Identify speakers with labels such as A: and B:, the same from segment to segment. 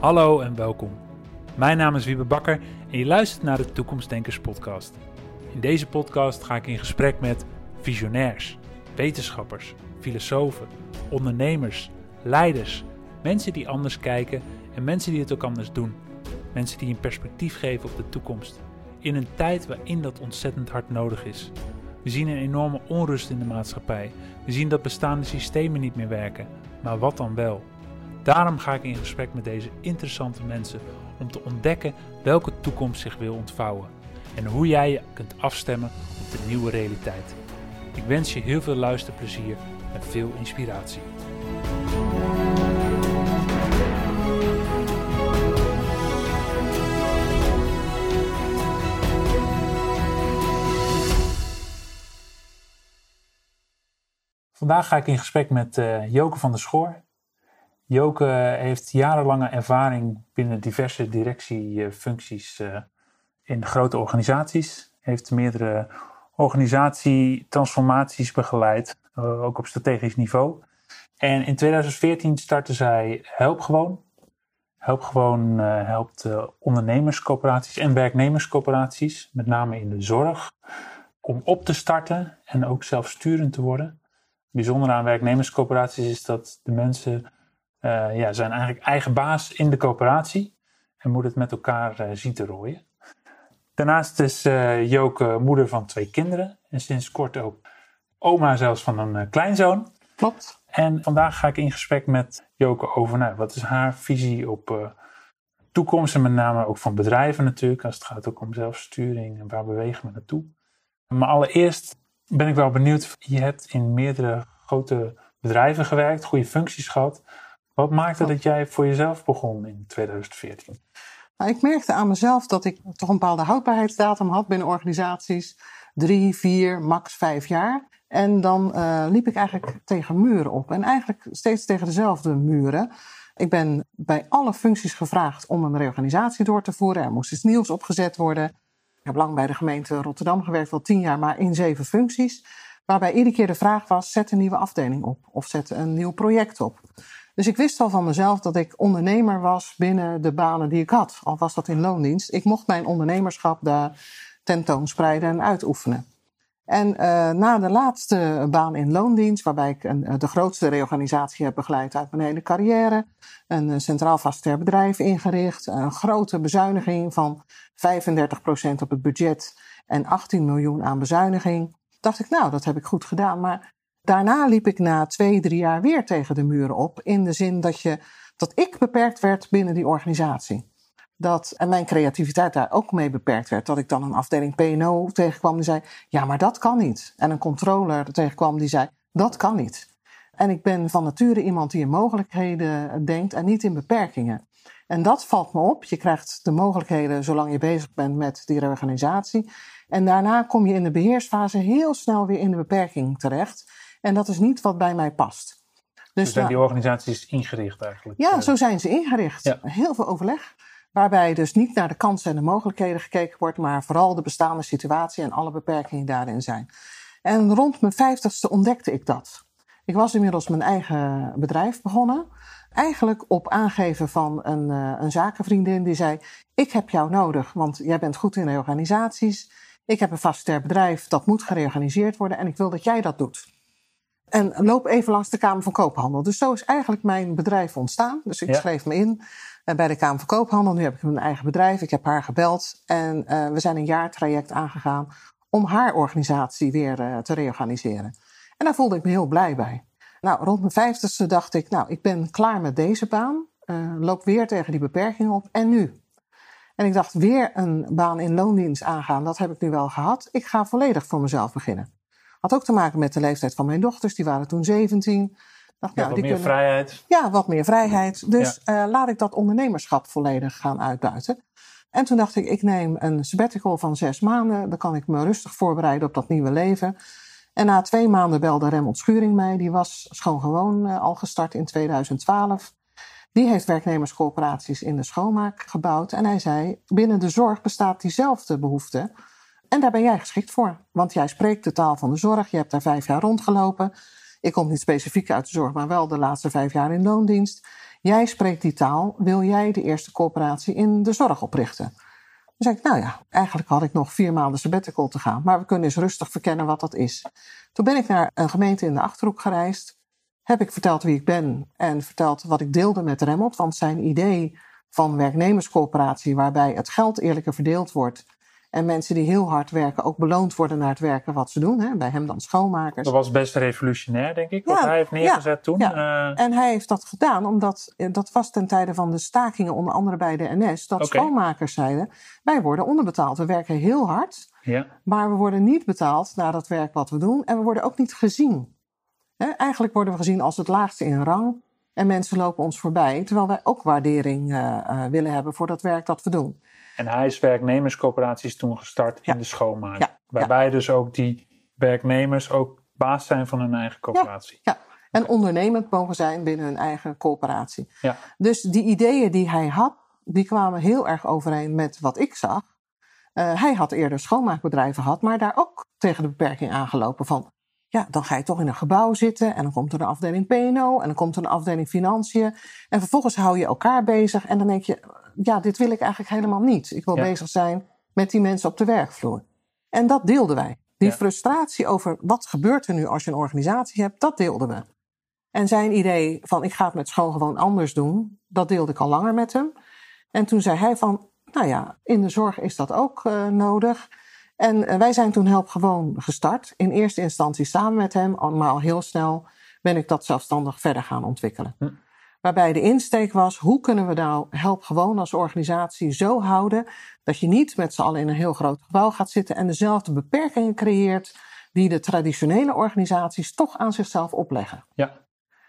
A: Hallo en welkom. Mijn naam is Wiebe Bakker en je luistert naar de Toekomstdenkers podcast. In deze podcast ga ik in gesprek met visionairs, wetenschappers, filosofen, ondernemers, leiders, mensen die anders kijken en mensen die het ook anders doen. Mensen die een perspectief geven op de toekomst. In een tijd waarin dat ontzettend hard nodig is. We zien een enorme onrust in de maatschappij. We zien dat bestaande systemen niet meer werken. Maar wat dan wel? Daarom ga ik in gesprek met deze interessante mensen om te ontdekken welke toekomst zich wil ontvouwen en hoe jij je kunt afstemmen op de nieuwe realiteit. Ik wens je heel veel luisterplezier en veel inspiratie. Vandaag ga ik in gesprek met uh, Joke van der Schoor. Joke heeft jarenlange ervaring binnen diverse directiefuncties uh, in grote organisaties. Heeft meerdere organisatietransformaties begeleid, uh, ook op strategisch niveau. En in 2014 startte zij Help Gewoon. Help Gewoon helpt ondernemerscoöperaties en werknemerscoöperaties, met name in de zorg, om op te starten en ook zelfsturend te worden bijzondere aan werknemerscoöperaties is dat de mensen uh, ja, zijn eigenlijk eigen baas in de coöperatie en moeten het met elkaar uh, zien te rooien. Daarnaast is uh, Joke moeder van twee kinderen en sinds kort ook oma zelfs van een kleinzoon.
B: Klopt.
A: En vandaag ga ik in gesprek met Joke over nou, wat is haar visie op toekomst en met name ook van bedrijven natuurlijk, als het gaat ook om zelfsturing en waar bewegen we naartoe. Maar allereerst ben ik wel benieuwd. Je hebt in meerdere grote bedrijven gewerkt, goede functies gehad. Wat maakte dat jij voor jezelf begon in 2014?
B: Nou, ik merkte aan mezelf dat ik toch een bepaalde houdbaarheidsdatum had binnen organisaties. Drie, vier, max vijf jaar. En dan uh, liep ik eigenlijk tegen muren op. En eigenlijk steeds tegen dezelfde muren. Ik ben bij alle functies gevraagd om een reorganisatie door te voeren. Er moest iets nieuws opgezet worden. Ik heb lang bij de gemeente Rotterdam gewerkt, wel tien jaar, maar in zeven functies. Waarbij iedere keer de vraag was: zet een nieuwe afdeling op of zet een nieuw project op. Dus ik wist al van mezelf dat ik ondernemer was binnen de banen die ik had. Al was dat in loondienst. Ik mocht mijn ondernemerschap daar tentoonspreiden en uitoefenen. En uh, na de laatste baan in loondienst, waarbij ik een, de grootste reorganisatie heb begeleid uit mijn hele carrière, een centraal vastster bedrijf ingericht, een grote bezuiniging van 35% op het budget en 18 miljoen aan bezuiniging, dacht ik, nou, dat heb ik goed gedaan. Maar daarna liep ik na twee, drie jaar weer tegen de muren op, in de zin dat, je, dat ik beperkt werd binnen die organisatie dat, en mijn creativiteit daar ook mee beperkt werd. Dat ik dan een afdeling PNO tegenkwam die zei: Ja, maar dat kan niet. En een controller tegenkwam die zei: Dat kan niet. En ik ben van nature iemand die in mogelijkheden denkt en niet in beperkingen. En dat valt me op. Je krijgt de mogelijkheden zolang je bezig bent met die reorganisatie. En daarna kom je in de beheersfase heel snel weer in de beperking terecht. En dat is niet wat bij mij past.
A: Dus zijn die organisaties ingericht eigenlijk?
B: Ja, zo zijn ze ingericht. Ja. Heel veel overleg. Waarbij dus niet naar de kansen en de mogelijkheden gekeken wordt, maar vooral de bestaande situatie en alle beperkingen die daarin zijn. En rond mijn vijftigste ontdekte ik dat. Ik was inmiddels mijn eigen bedrijf begonnen. Eigenlijk op aangeven van een, uh, een zakenvriendin die zei: Ik heb jou nodig, want jij bent goed in reorganisaties. Ik heb een vastster bedrijf, dat moet gereorganiseerd worden en ik wil dat jij dat doet. En loop even langs de Kamer van Koophandel. Dus zo is eigenlijk mijn bedrijf ontstaan. Dus ik schreef me in uh, bij de Kamer van Koophandel. Nu heb ik mijn eigen bedrijf. Ik heb haar gebeld. En uh, we zijn een jaartraject aangegaan om haar organisatie weer uh, te reorganiseren. En daar voelde ik me heel blij bij. Nou, rond mijn vijftigste dacht ik, nou, ik ben klaar met deze baan. loop weer tegen die beperkingen op. En nu? En ik dacht, weer een baan in loondienst aangaan. Dat heb ik nu wel gehad. Ik ga volledig voor mezelf beginnen. Had ook te maken met de leeftijd van mijn dochters. Die waren toen 17.
A: Dacht, ja, nou, wat meer vrijheid.
B: Ja, wat meer vrijheid. Dus ja. uh, laat ik dat ondernemerschap volledig gaan uitbuiten. En toen dacht ik, ik neem een sabbatical van zes maanden. Dan kan ik me rustig voorbereiden op dat nieuwe leven. En na twee maanden belde Remmelt Schuring mij. Die was schoon gewoon uh, al gestart in 2012. Die heeft werknemerscoöperaties in de schoonmaak gebouwd. En hij zei, binnen de zorg bestaat diezelfde behoefte. En daar ben jij geschikt voor. Want jij spreekt de taal van de zorg. Je hebt daar vijf jaar rondgelopen. Ik kom niet specifiek uit de zorg, maar wel de laatste vijf jaar in loondienst. Jij spreekt die taal, wil jij de eerste coöperatie in de zorg oprichten? Dan zei ik, nou ja, eigenlijk had ik nog vier maanden sabbatical te gaan, maar we kunnen eens rustig verkennen wat dat is. Toen ben ik naar een gemeente in de Achterhoek gereisd, heb ik verteld wie ik ben en verteld wat ik deelde met Remmelt, want zijn idee van werknemerscoöperatie, waarbij het geld eerlijker verdeeld wordt en mensen die heel hard werken ook beloond worden naar het werken wat ze doen. Hè? Bij hem dan schoonmakers.
A: Dat was best revolutionair, denk ik, wat
B: Ja,
A: hij heeft neergezet
B: ja,
A: toen.
B: ja.
A: Eh,
B: En hij heeft dat gedaan omdat eh, dat was ten tijde van de stakingen, onder andere bij de NS, dat schoonmakers zeiden: wij worden onderbetaald. We werken heel hard,
A: ja.
B: maar we worden niet betaald naar dat werk wat we doen en we worden ook niet gezien. Hè, eigenlijk worden we gezien als het laagste in rang en mensen lopen ons voorbij, terwijl wij ook waardering eh, eh, willen hebben voor dat werk dat we doen.
A: En hij is werknemerscoöperaties toen gestart
B: Ja.
A: in de schoonmaak.
B: Ja,
A: Waarbij dus ook die werknemers ook baas zijn van hun eigen coöperatie.
B: Ja, en ondernemend mogen zijn binnen hun eigen coöperatie.
A: Ja.
B: Dus die ideeën die hij had, die kwamen heel erg overeen met wat ik zag. Eh, hij had eerder schoonmaakbedrijven gehad, maar daar ook tegen de beperking aangelopen van... Ja, dan ga je toch in een gebouw zitten en dan komt er een afdeling P&O en dan komt er een afdeling Financiën. En vervolgens hou je elkaar bezig en dan denk je, ja, dit wil ik eigenlijk helemaal niet. Ik wil
A: Ja.
B: bezig zijn met die mensen op de werkvloer. En dat deelden wij. Die
A: Ja.
B: frustratie over wat gebeurt er nu als je een organisatie hebt, dat deelden we. En zijn idee van ik ga het met schoon gewoon anders doen, dat deelde ik al langer met hem. En toen zei hij van, nou ja, in de zorg is dat ook eh, nodig. En eh, wij zijn toen Help Gewoon gestart. In eerste instantie samen met hem, maar al heel snel ben ik dat zelfstandig verder gaan ontwikkelen.
A: Hm.
B: Waarbij de insteek was, hoe kunnen we nou Help Gewoon als organisatie zo houden dat je niet met z'n allen in een heel groot gebouw gaat zitten en dezelfde beperkingen creëert die de traditionele organisaties toch aan zichzelf opleggen.
A: Ja.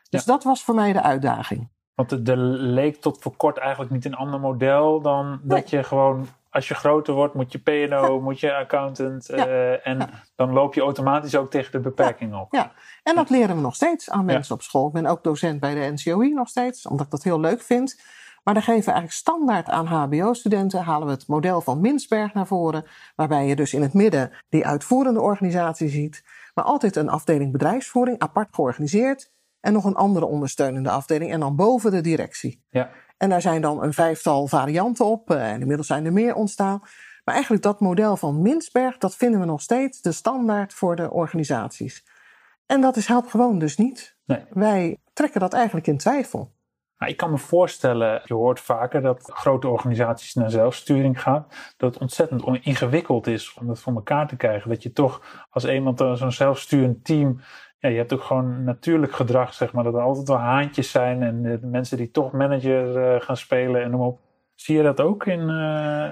B: Dus dat was voor mij de uitdaging.
A: Want er leek tot voor kort eigenlijk niet een ander model dan dat je gewoon, als je groter wordt, moet je P&O, moet je accountant. Eh, en dan loop je automatisch ook tegen de beperking op.
B: Ja, en dat leren we nog steeds aan mensen op school. Ik ben ook docent bij de NCOI nog steeds, omdat ik dat heel leuk vind. Maar dan geven we eigenlijk standaard aan HBO-studenten, halen we het model van Minsberg naar voren, waarbij je dus in het midden die uitvoerende organisatie ziet, maar altijd een afdeling bedrijfsvoering, apart georganiseerd, en nog een andere ondersteunende afdeling, en dan boven de directie.
A: Ja.
B: En daar zijn dan een vijftal varianten op, eh, en inmiddels zijn er meer ontstaan. Maar eigenlijk dat model van Minsberg, dat vinden we nog steeds de standaard voor de organisaties. En dat is helpt gewoon dus niet.
A: Nee.
B: Wij trekken dat eigenlijk in twijfel.
A: Nou, ik kan me voorstellen, je hoort vaker dat grote organisaties naar zelfsturing gaan. Dat het ontzettend on- ingewikkeld is om dat voor elkaar te krijgen. Dat je toch als iemand zo'n zelfsturend team. Ja, je hebt ook gewoon natuurlijk gedrag, zeg maar. Dat er altijd wel haantjes zijn en mensen die toch manager eh, gaan spelen en noem op. Zie je dat ook in. eh,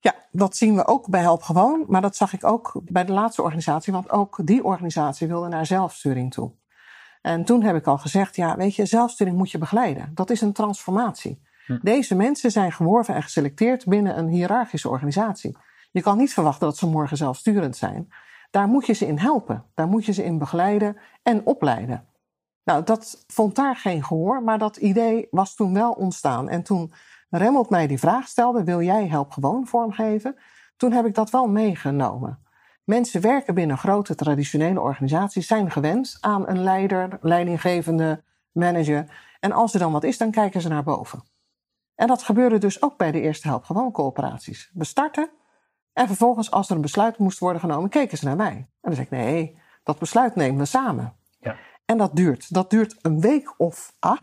B: Ja, dat zien we ook bij Help Gewoon. Maar dat zag ik ook bij de laatste organisatie. Want ook die organisatie wilde naar zelfsturing toe. En toen heb ik al gezegd, ja, weet je, zelfsturing moet je begeleiden. Dat is een transformatie.
A: Hm.
B: Deze mensen zijn geworven en geselecteerd binnen een hiërarchische organisatie. Je kan niet verwachten dat ze morgen zelfsturend zijn. Daar moet je ze in helpen. Daar moet je ze in begeleiden en opleiden. Nou, dat vond daar geen gehoor, maar dat idee was toen wel ontstaan. En toen Remmelt mij die vraag stelde, wil jij Help Gewoon vormgeven? Toen heb ik dat wel meegenomen. Mensen werken binnen grote traditionele organisaties, zijn gewend aan een leider, leidinggevende manager. En als er dan wat is, dan kijken ze naar boven. En dat gebeurde dus ook bij de eerste Help Gewoon coöperaties. We starten en vervolgens als er een besluit moest worden genomen, keken ze naar mij. En dan zei ik, nee, dat besluit nemen we samen.
A: Ja.
B: En dat duurt. Dat duurt een week of acht.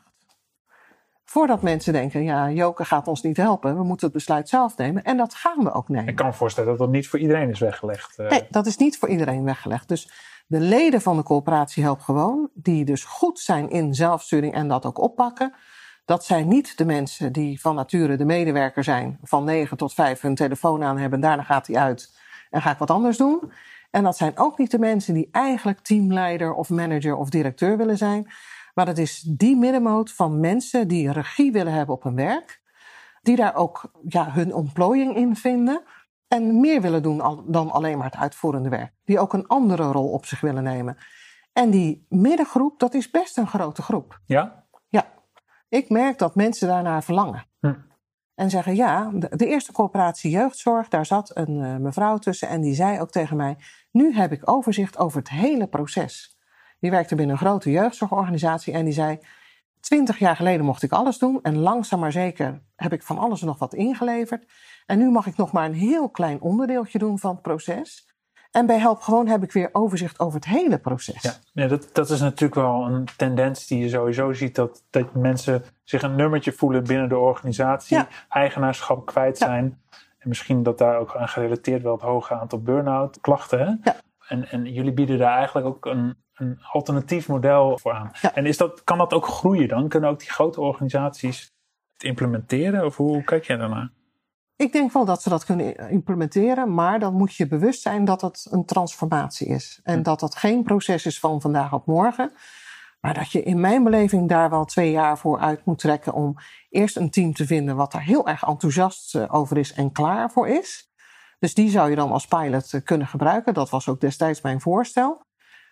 B: Voordat mensen denken, ja, Joke gaat ons niet helpen. We moeten het besluit zelf nemen. En dat gaan we ook nemen.
A: ik kan me voorstellen dat dat niet voor iedereen is weggelegd. eh.
B: Nee, dat is niet voor iedereen weggelegd. Dus de leden van de coöperatie Help Gewoon, die dus goed zijn in zelfsturing en dat ook oppakken, dat zijn niet de mensen die van nature de medewerker zijn, van 9 tot 5 hun telefoon aan hebben, daarna gaat hij uit en ga ik wat anders doen. En dat zijn ook niet de mensen die eigenlijk teamleider of manager of directeur willen zijn. Maar dat is die middenmoot van mensen die regie willen hebben op hun werk. Die daar ook ja, hun ontplooiing in vinden. En meer willen doen dan alleen maar het uitvoerende werk. Die ook een andere rol op zich willen nemen. En die middengroep, dat is best een grote groep.
A: Ja?
B: Ik merk dat mensen daarnaar verlangen.
A: Hm.
B: En zeggen, ja, de, de eerste coöperatie jeugdzorg, daar zat een eh, mevrouw tussen en die zei ook tegen mij, nu heb ik overzicht over het hele proces. Die werkte binnen een grote jeugdzorgorganisatie en die zei, Twintig jaar geleden mocht ik alles doen en langzaam maar zeker heb ik van alles nog wat ingeleverd. En nu mag ik nog maar een heel klein onderdeeltje doen van het proces. En bij Help Gewoon heb ik weer overzicht over het hele proces.
A: Ja, ja dat, dat is natuurlijk wel een tendens die je sowieso ziet. Dat, dat mensen zich een nummertje voelen binnen de organisatie.
B: Ja.
A: Eigenaarschap kwijt zijn. En misschien dat daar ook aan gerelateerd wel het hoge aantal burn-out klachten. Hè?
B: Ja.
A: En, en jullie bieden daar eigenlijk ook een, een alternatief model voor aan.
B: Ja.
A: En is dat, kan dat ook groeien dan? Kunnen ook die grote organisaties het implementeren? Of hoe kijk jij daarnaar?
B: Ik denk wel dat ze dat kunnen implementeren, maar dan moet je bewust zijn dat het een transformatie is. En dat dat geen proces is van vandaag op morgen. Maar dat je in mijn beleving daar wel twee jaar voor uit moet trekken om eerst een team te vinden wat daar heel erg enthousiast eh, over is en klaar voor is. Dus die zou je dan als pilot eh, kunnen gebruiken. Dat was ook destijds mijn voorstel.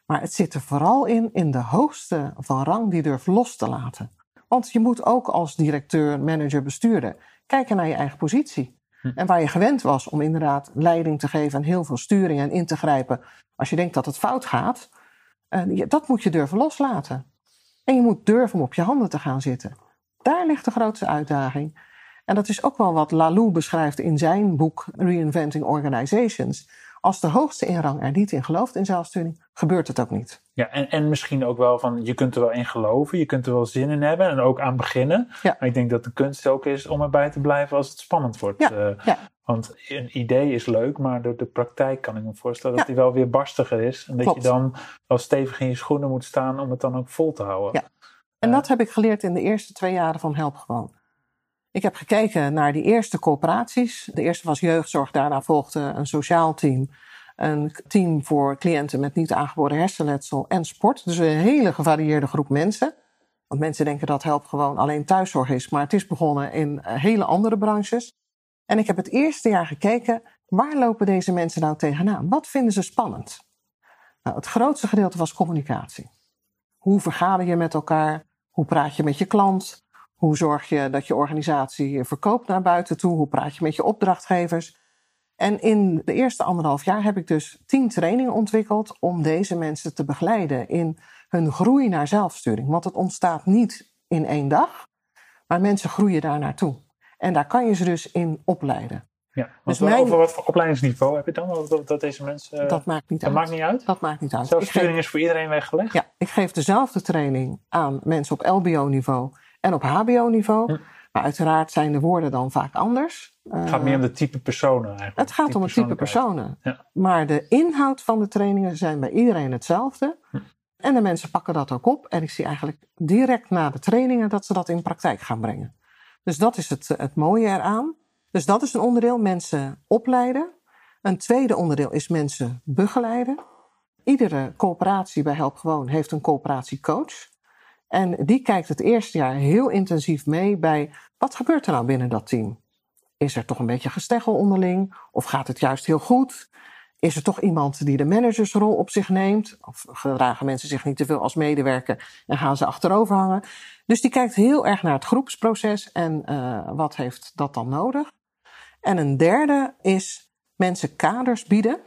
B: Maar het zit er vooral in, in de hoogste van rang die durft los te laten. Want je moet ook als directeur, manager, bestuurder kijken naar je eigen positie.
A: Hm.
B: En waar je gewend was om inderdaad leiding te geven en heel veel sturing en in te grijpen als je denkt dat het fout gaat, eh, dat moet je durven loslaten. En je moet durven op je handen te gaan zitten. Daar ligt de grootste uitdaging. En dat is ook wel wat Lalou beschrijft in zijn boek Reinventing Organizations. Als de hoogste in rang er niet in gelooft in zelfsturing, gebeurt het ook niet.
A: Ja, en, en misschien ook wel van je kunt er wel in geloven, je kunt er wel zin in hebben en ook aan beginnen.
B: Ja.
A: Maar ik denk dat de kunst ook is om erbij te blijven als het spannend wordt.
B: Ja,
A: Eh,
B: ja.
A: Want een idee is leuk, maar de, de praktijk kan ik me voorstellen dat die wel weer barstiger is. En dat
B: Klopt.
A: je dan wel stevig in je schoenen moet staan om het dan ook vol te houden.
B: Ja. En dat heb ik geleerd in de eerste twee jaren van Help Gewoon. Ik heb gekeken naar die eerste coöperaties. De eerste was jeugdzorg, daarna volgde een sociaal team. Een team voor cliënten met niet aangeboren hersenletsel en sport. Dus een hele gevarieerde groep mensen. Want mensen denken dat Help Gewoon alleen thuiszorg is. Maar het is begonnen in eh, hele andere branches. En ik heb het eerste jaar gekeken, waar lopen deze mensen nou tegenaan? Wat vinden ze spannend? Nou, het grootste gedeelte was communicatie. Hoe vergader je met elkaar? Hoe praat je met je klant? Hoe zorg je dat je organisatie verkoopt naar buiten toe? Hoe praat je met je opdrachtgevers? En in de eerste anderhalf jaar heb ik dus tien trainingen ontwikkeld om deze mensen te begeleiden in hun groei naar zelfsturing. Want het ontstaat niet in één dag, maar mensen groeien daar naartoe. En daar kan je ze dus in opleiden.
A: Ja.
B: Dus mijn-
A: over wat voor opleidingsniveau heb je dan? Dat, deze mensen.
B: dat maakt niet
A: dat
B: uit.
A: maakt niet uit.
B: Dat maakt niet uit. Geef-
A: Zelfsturing is voor iedereen weggelegd.
B: Ja, ik geef dezelfde training aan mensen op LBO-niveau en op HBO-niveau.
A: Hm.
B: Maar uiteraard zijn de woorden dan vaak anders.
A: Het gaat meer om de type personen eigenlijk.
B: Het gaat om het type personen.
A: Ja.
B: Maar de inhoud van de trainingen zijn bij iedereen hetzelfde.
A: Hm.
B: En de mensen pakken dat ook op. En ik zie eigenlijk direct na de trainingen dat ze dat in praktijk gaan brengen. Dus dat is het, het mooie eraan. Dus dat is een onderdeel, mensen opleiden. Een tweede onderdeel is mensen begeleiden. Iedere coöperatie bij Help Gewoon heeft een coöperatiecoach. En die kijkt het eerste jaar heel intensief mee bij wat gebeurt er nou binnen dat team? Is er toch een beetje gesteggel onderling? Of gaat het juist heel goed? Is er toch iemand die de managersrol op zich neemt? Of gedragen mensen zich niet te veel als medewerker en gaan ze achterover hangen? Dus die kijkt heel erg naar het groepsproces en uh, wat heeft dat dan nodig? En een derde is mensen kaders bieden.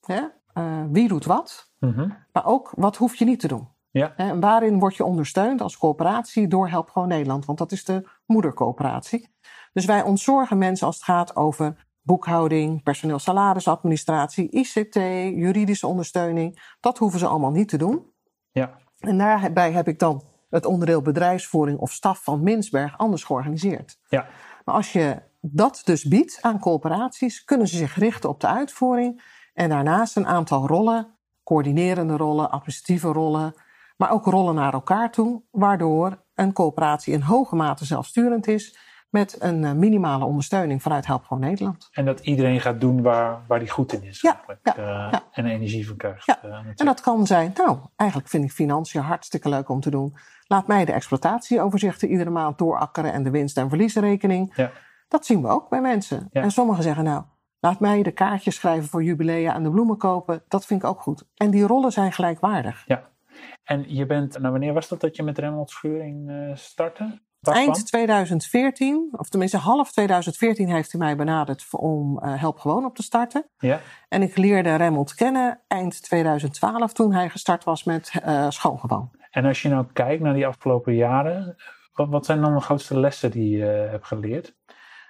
B: Hè? Uh, wie doet wat?
A: Mm-hmm.
B: Maar ook wat hoef je niet te doen?
A: Ja.
B: Waarin word je ondersteund als coöperatie door Help Gewoon Nederland? Want dat is de moedercoöperatie. Dus wij ontzorgen mensen als het gaat over boekhouding, personeel salarisadministratie, ICT, juridische ondersteuning. Dat hoeven ze allemaal niet te doen.
A: Ja.
B: En daarbij heb ik dan het onderdeel bedrijfsvoering of staf van Minsberg anders georganiseerd.
A: Ja.
B: Maar als je dat dus biedt aan coöperaties, kunnen ze zich richten op de uitvoering en daarnaast een aantal rollen, coördinerende rollen, administratieve rollen, maar ook rollen naar elkaar toe, waardoor een coöperatie in hoge mate zelfsturend is met een minimale ondersteuning vanuit Help Gewoon Nederland.
A: En dat iedereen gaat doen waar, waar die goed in is.
B: Ja,
A: eigenlijk.
B: ja,
A: uh,
B: ja.
A: En energie van krijgt. Uh,
B: en dat kan zijn, nou, eigenlijk vind ik financiën hartstikke leuk om te doen. Laat mij de exploitatieoverzichten iedere maand doorakkeren en de winst- en verliesrekening.
A: Ja.
B: Dat zien we ook bij mensen. En sommigen zeggen, nou, laat mij de kaartjes schrijven voor jubilea en de bloemen kopen. Dat vind ik ook goed. En die rollen zijn gelijkwaardig.
A: Ja. En je bent, nou wanneer was dat dat je met Remmelt Schuring uh, startte?
B: Eind 2014, of tenminste half 2014 heeft hij mij benaderd om uh, Help Gewoon op te starten.
A: Ja.
B: En ik leerde Remmelt kennen eind 2012 toen hij gestart was met uh, Schoongewoon.
A: En als je nou kijkt naar die afgelopen jaren, wat, wat zijn dan de grootste lessen die je hebt geleerd?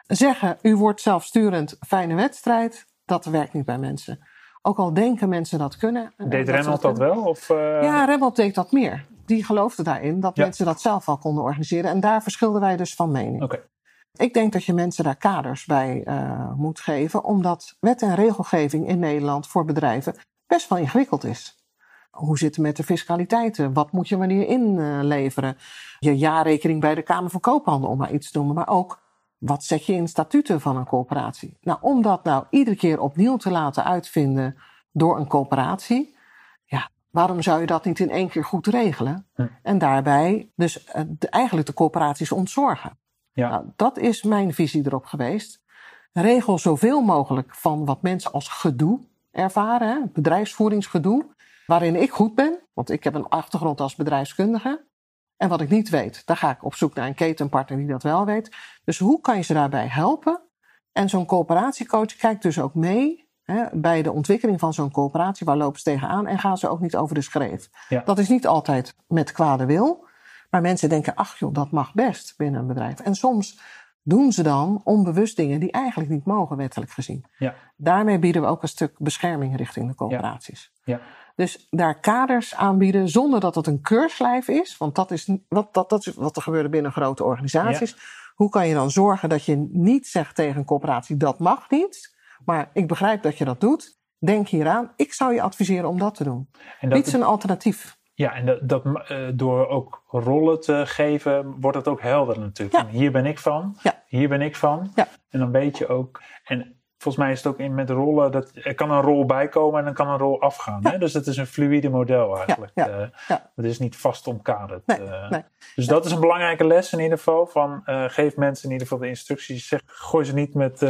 B: Zeggen, u wordt zelfsturend, fijne wedstrijd, dat werkt niet bij mensen. Ook al denken mensen dat kunnen.
A: Deed Remmelt dat, wel? Of, uh...
B: Ja, Remmelt deed dat meer. Die geloofde daarin dat
A: Ja.
B: mensen dat zelf al konden organiseren. En daar verschilden wij dus van mening.
A: Oké.
B: Ik denk dat je mensen daar kaders bij eh, moet geven, omdat wet en regelgeving in Nederland voor bedrijven best wel ingewikkeld is. Hoe zit het met de fiscaliteiten? Wat moet je wanneer inleveren? Je jaarrekening bij de Kamer van Koophandel, om maar iets te noemen. Maar ook, wat zet je in statuten van een coöperatie? Nou, om dat nou iedere keer opnieuw te laten uitvinden door een coöperatie, ja, waarom zou je dat niet in één keer goed regelen?
A: Hm.
B: En daarbij dus eh, de- eigenlijk de coöperaties ontzorgen.
A: Ja.
B: Nou, dat is mijn visie erop geweest. Regel zoveel mogelijk van wat mensen als gedoe ervaren, hè, bedrijfsvoeringsgedoe, waarin ik goed ben, want ik heb een achtergrond als bedrijfskundige. En wat ik niet weet, daar ga ik op zoek naar een ketenpartner die dat wel weet. Dus hoe kan je ze daarbij helpen? En zo'n coöperatiecoach kijkt dus ook mee hè, bij de ontwikkeling van zo'n coöperatie. Waar lopen ze tegenaan en gaan ze ook niet over de schreef?
A: Ja.
B: Dat is niet altijd met kwade wil. Maar mensen denken, ach joh, dat mag best binnen een bedrijf. En soms doen ze dan onbewust dingen die eigenlijk niet mogen, wettelijk gezien.
A: Ja.
B: Daarmee bieden we ook een stuk bescherming richting de coöperaties.
A: Ja.
B: Dus daar kaders aanbieden zonder dat het een keurslijf is. Want dat is wat, dat, dat is wat er gebeurde binnen grote organisaties. Hoe kan je dan zorgen dat je niet zegt tegen een coöperatie dat mag niet. Maar ik begrijp dat je dat doet. Denk hieraan. Ik zou je adviseren om dat te doen.
A: En dat,
B: ze een alternatief.
A: ja, en dat, dat, eh, door ook rollen te geven, wordt het ook helder natuurlijk.
B: Ja.
A: Hier ben ik van,
B: Ja.
A: hier ben ik van.
B: Ja.
A: En dan weet je ook. En volgens mij is het ook in met rollen dat er kan een rol bijkomen en dan kan een rol afgaan.
B: Ja.
A: Hè? Dus het is een fluïde model eigenlijk.
B: ja,
A: Eh,
B: ja.
A: Het is niet vast omkaderd.
B: Nee,
A: eh.
B: nee.
A: Dus dat is een belangrijke les in ieder geval. Van, eh, geef mensen in ieder geval de instructies. Zeg, gooi ze niet met,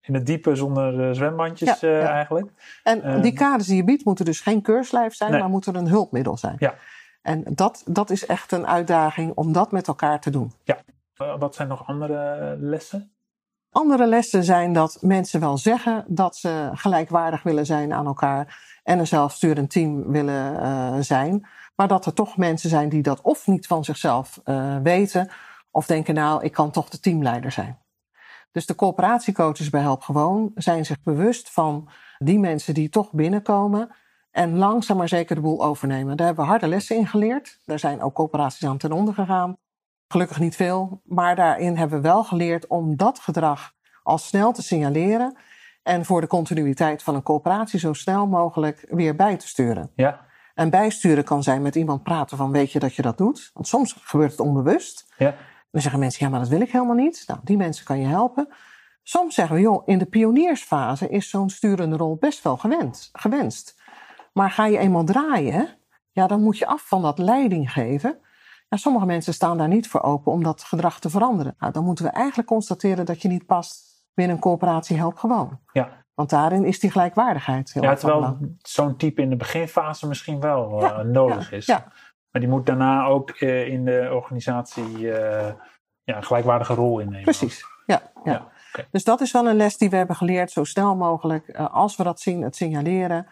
A: in het diepe zonder zwembandjes
B: Ja, ja.
A: eigenlijk.
B: En
A: Eh,
B: die kaders die je biedt moeten dus geen keurslijf zijn,
A: Nee.
B: maar moeten een hulpmiddel zijn.
A: Ja.
B: En dat, dat is echt een uitdaging om dat met elkaar te doen.
A: Eh, wat zijn nog andere lessen?
B: Andere lessen zijn dat mensen wel zeggen dat ze gelijkwaardig willen zijn aan elkaar en een zelfsturend team willen eh, zijn. Maar dat er toch mensen zijn die dat of niet van zichzelf eh, weten, of denken, nou, ik kan toch de teamleider zijn. Dus de coöperatiecoaches bij Help Gewoon zijn zich bewust van die mensen die toch binnenkomen en langzaam maar zeker de boel overnemen. Daar hebben we harde lessen in geleerd. Daar zijn ook coöperaties aan ten onder gegaan. Gelukkig niet veel, maar daarin hebben we wel geleerd om dat gedrag al snel te signaleren en voor de continuïteit van een coöperatie zo snel mogelijk weer bij te sturen.
A: Ja,
B: En bijsturen kan zijn met iemand praten van weet je dat je dat doet? Want soms gebeurt het onbewust.
A: ja,
B: Dan zeggen mensen ja, maar dat wil ik helemaal niet. Nou, die mensen kan je helpen. Soms zeggen we joh, in de pioniersfase is zo'n sturende rol best wel gewend, gewenst. Maar ga je eenmaal draaien, ja, dan moet je af van dat leiding geven. Sommige mensen staan daar niet voor open om dat gedrag te veranderen. Nou, dan moeten we eigenlijk constateren dat je niet past binnen een coöperatie Help Gewoon.
A: ja.
B: Want daarin is die gelijkwaardigheid heel
A: ja terwijl zo'n type in de beginfase misschien wel
B: Ja,
A: eh, nodig is.
B: Ja,
A: Maar die moet daarna ook eh, in de organisatie eh, ja, een gelijkwaardige rol innemen.
B: precies. Ja, ja. Dus dat is wel een les die we hebben geleerd. Zo snel mogelijk, als we dat zien, het signaleren.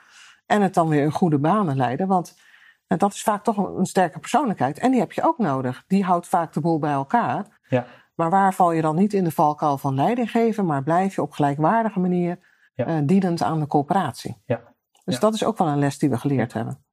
B: En het dan weer in goede banen leiden. Want eh, dat is vaak toch een, een sterke persoonlijkheid. En die heb je ook nodig. Die houdt vaak de boel bij elkaar.
A: Ja.
B: Maar waar val je dan niet in de valkuil van leiding geven, maar blijf je op gelijkwaardige manier
A: Ja.
B: eh, dienend aan de coöperatie?
A: Ja.
B: Dus
A: Ja.
B: dat is ook wel een les die we geleerd hebben.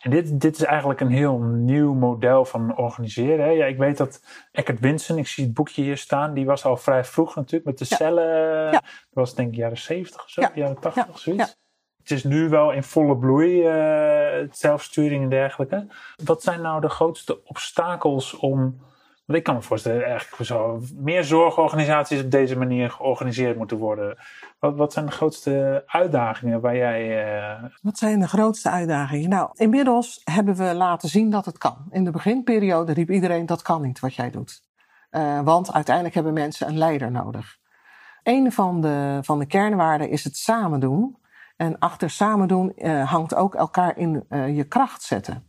A: En dit, dit is eigenlijk een heel nieuw model van organiseren. Hè? Ja, ik weet dat Eckert Winsen, ik zie het boekje hier staan, die was al vrij vroeg natuurlijk met de cellen. Dat was denk ik jaren 70 of zo,
B: Ja.
A: jaren 80
B: Ja.
A: zoiets. Het is nu wel in volle bloei, eh, zelfsturing en dergelijke. Wat zijn nou de grootste obstakels om. Want ik kan me voorstellen, eigenlijk zo meer zorgorganisaties op deze manier georganiseerd moeten worden. Wat, wat zijn de grootste uitdagingen waar jij. eh,
B: Wat zijn de grootste uitdagingen? Nou, inmiddels hebben we laten zien dat het kan. In de beginperiode riep iedereen dat kan niet wat jij doet. Eh, want uiteindelijk hebben mensen een leider nodig. Een van de, van de kernwaarden is het samen doen. En achter samen doen eh, hangt ook elkaar in eh, je kracht zetten.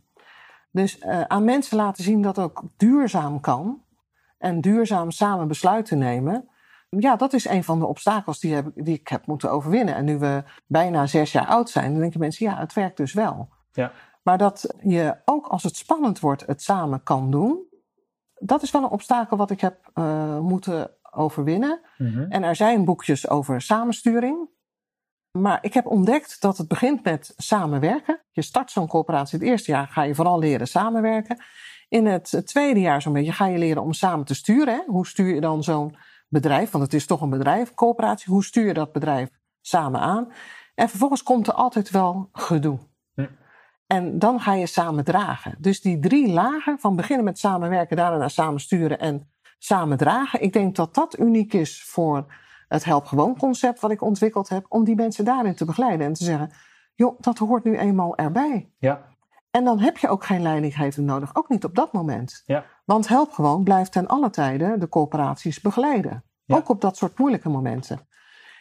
B: Dus eh, aan mensen laten zien dat ook duurzaam kan. En duurzaam samen besluiten nemen. Ja, dat is een van de obstakels die, heb, die ik heb moeten overwinnen. En nu we bijna zes jaar oud zijn, dan denken mensen, ja, het werkt dus wel.
A: Ja.
B: Maar dat je ook als het spannend wordt, het samen kan doen. Dat is wel een obstakel wat ik heb moeten overwinnen.
A: Mhm.
B: En er zijn boekjes over samensturing. Maar ik heb ontdekt dat het begint met samenwerken. Je start zo'n coöperatie. Het eerste jaar ga je vooral leren samenwerken. In het tweede jaar zo'n beetje ga je leren om samen te sturen. Hè? Hoe stuur je dan zo'n bedrijf? Want het is toch een bedrijf, coöperatie. Hoe stuur je dat bedrijf samen aan? En vervolgens komt er altijd wel gedoe. En dan ga je samen dragen. Dus die drie lagen, van beginnen met samenwerken, daarna naar samen sturen en samen dragen. Ik denk dat dat uniek is voor het Help Gewoon concept wat ik ontwikkeld heb. Om die mensen daarin te begeleiden en te zeggen, joh, dat hoort nu eenmaal erbij.
A: Ja,
B: En dan heb je ook geen leidinggever nodig, ook niet op dat moment.
A: ja,
B: Want Help Gewoon blijft ten alle tijden de corporaties begeleiden.
A: Ja.
B: Ook op dat soort moeilijke momenten.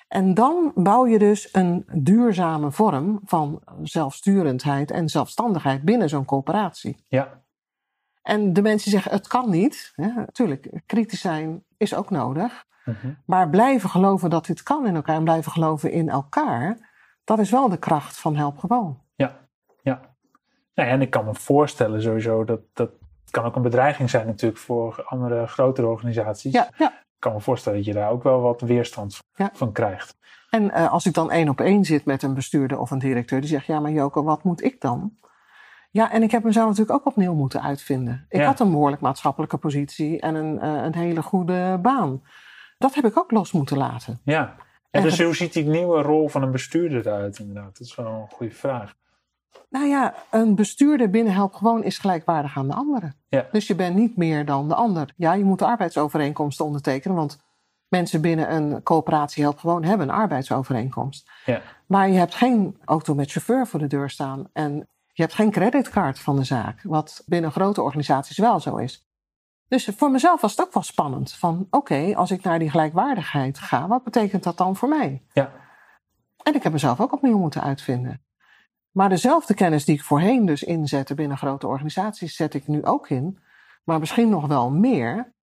B: En dan bouw je dus een duurzame vorm van zelfsturendheid en zelfstandigheid binnen zo'n coöperatie.
A: ja,
B: En de mensen zeggen het kan niet. Ja, natuurlijk, kritisch zijn is ook nodig.
A: Mhm.
B: Maar blijven geloven dat dit kan in elkaar en blijven geloven in elkaar, dat is wel de kracht van Help Gewoon.
A: ja, ja. Nou ja, en ik kan me voorstellen sowieso dat dat kan ook een bedreiging zijn natuurlijk voor andere grotere organisaties.
B: Ja, ja.
A: Ik kan me voorstellen dat je daar ook wel wat weerstand
B: Ja.
A: van krijgt.
B: En eh, als ik dan één op één zit met een bestuurder of een directeur die zegt: Ja, maar Joko, wat moet ik dan? Ja, en ik heb mezelf natuurlijk ook opnieuw moeten uitvinden. Ik
A: Ja.
B: had een behoorlijk maatschappelijke positie en een, eh, een hele goede baan. Dat heb ik ook los moeten laten.
A: Ja. En dus hoe ziet die nieuwe rol van een bestuurder eruit inderdaad? Dat is wel een goede vraag.
B: Nou ja, een bestuurder binnen Help Gewoon is gelijkwaardig aan de anderen.
A: Ja.
B: Dus je bent niet meer dan de ander. Ja, je moet de arbeidsovereenkomsten ondertekenen, want mensen binnen een coöperatie Help Gewoon hebben een arbeidsovereenkomst.
A: Ja,
B: Maar je hebt geen auto met chauffeur voor de deur staan en je hebt geen creditcard van de zaak, wat binnen grote organisaties wel zo is. Dus voor mezelf was het ook wel spannend. Van oké, als ik naar die gelijkwaardigheid ga, wat betekent dat dan voor mij?
A: ja,
B: En ik heb mezelf ook opnieuw moeten uitvinden. Maar dezelfde kennis die ik voorheen dus inzette binnen grote organisaties, zet ik nu ook in. Maar misschien nog wel meer.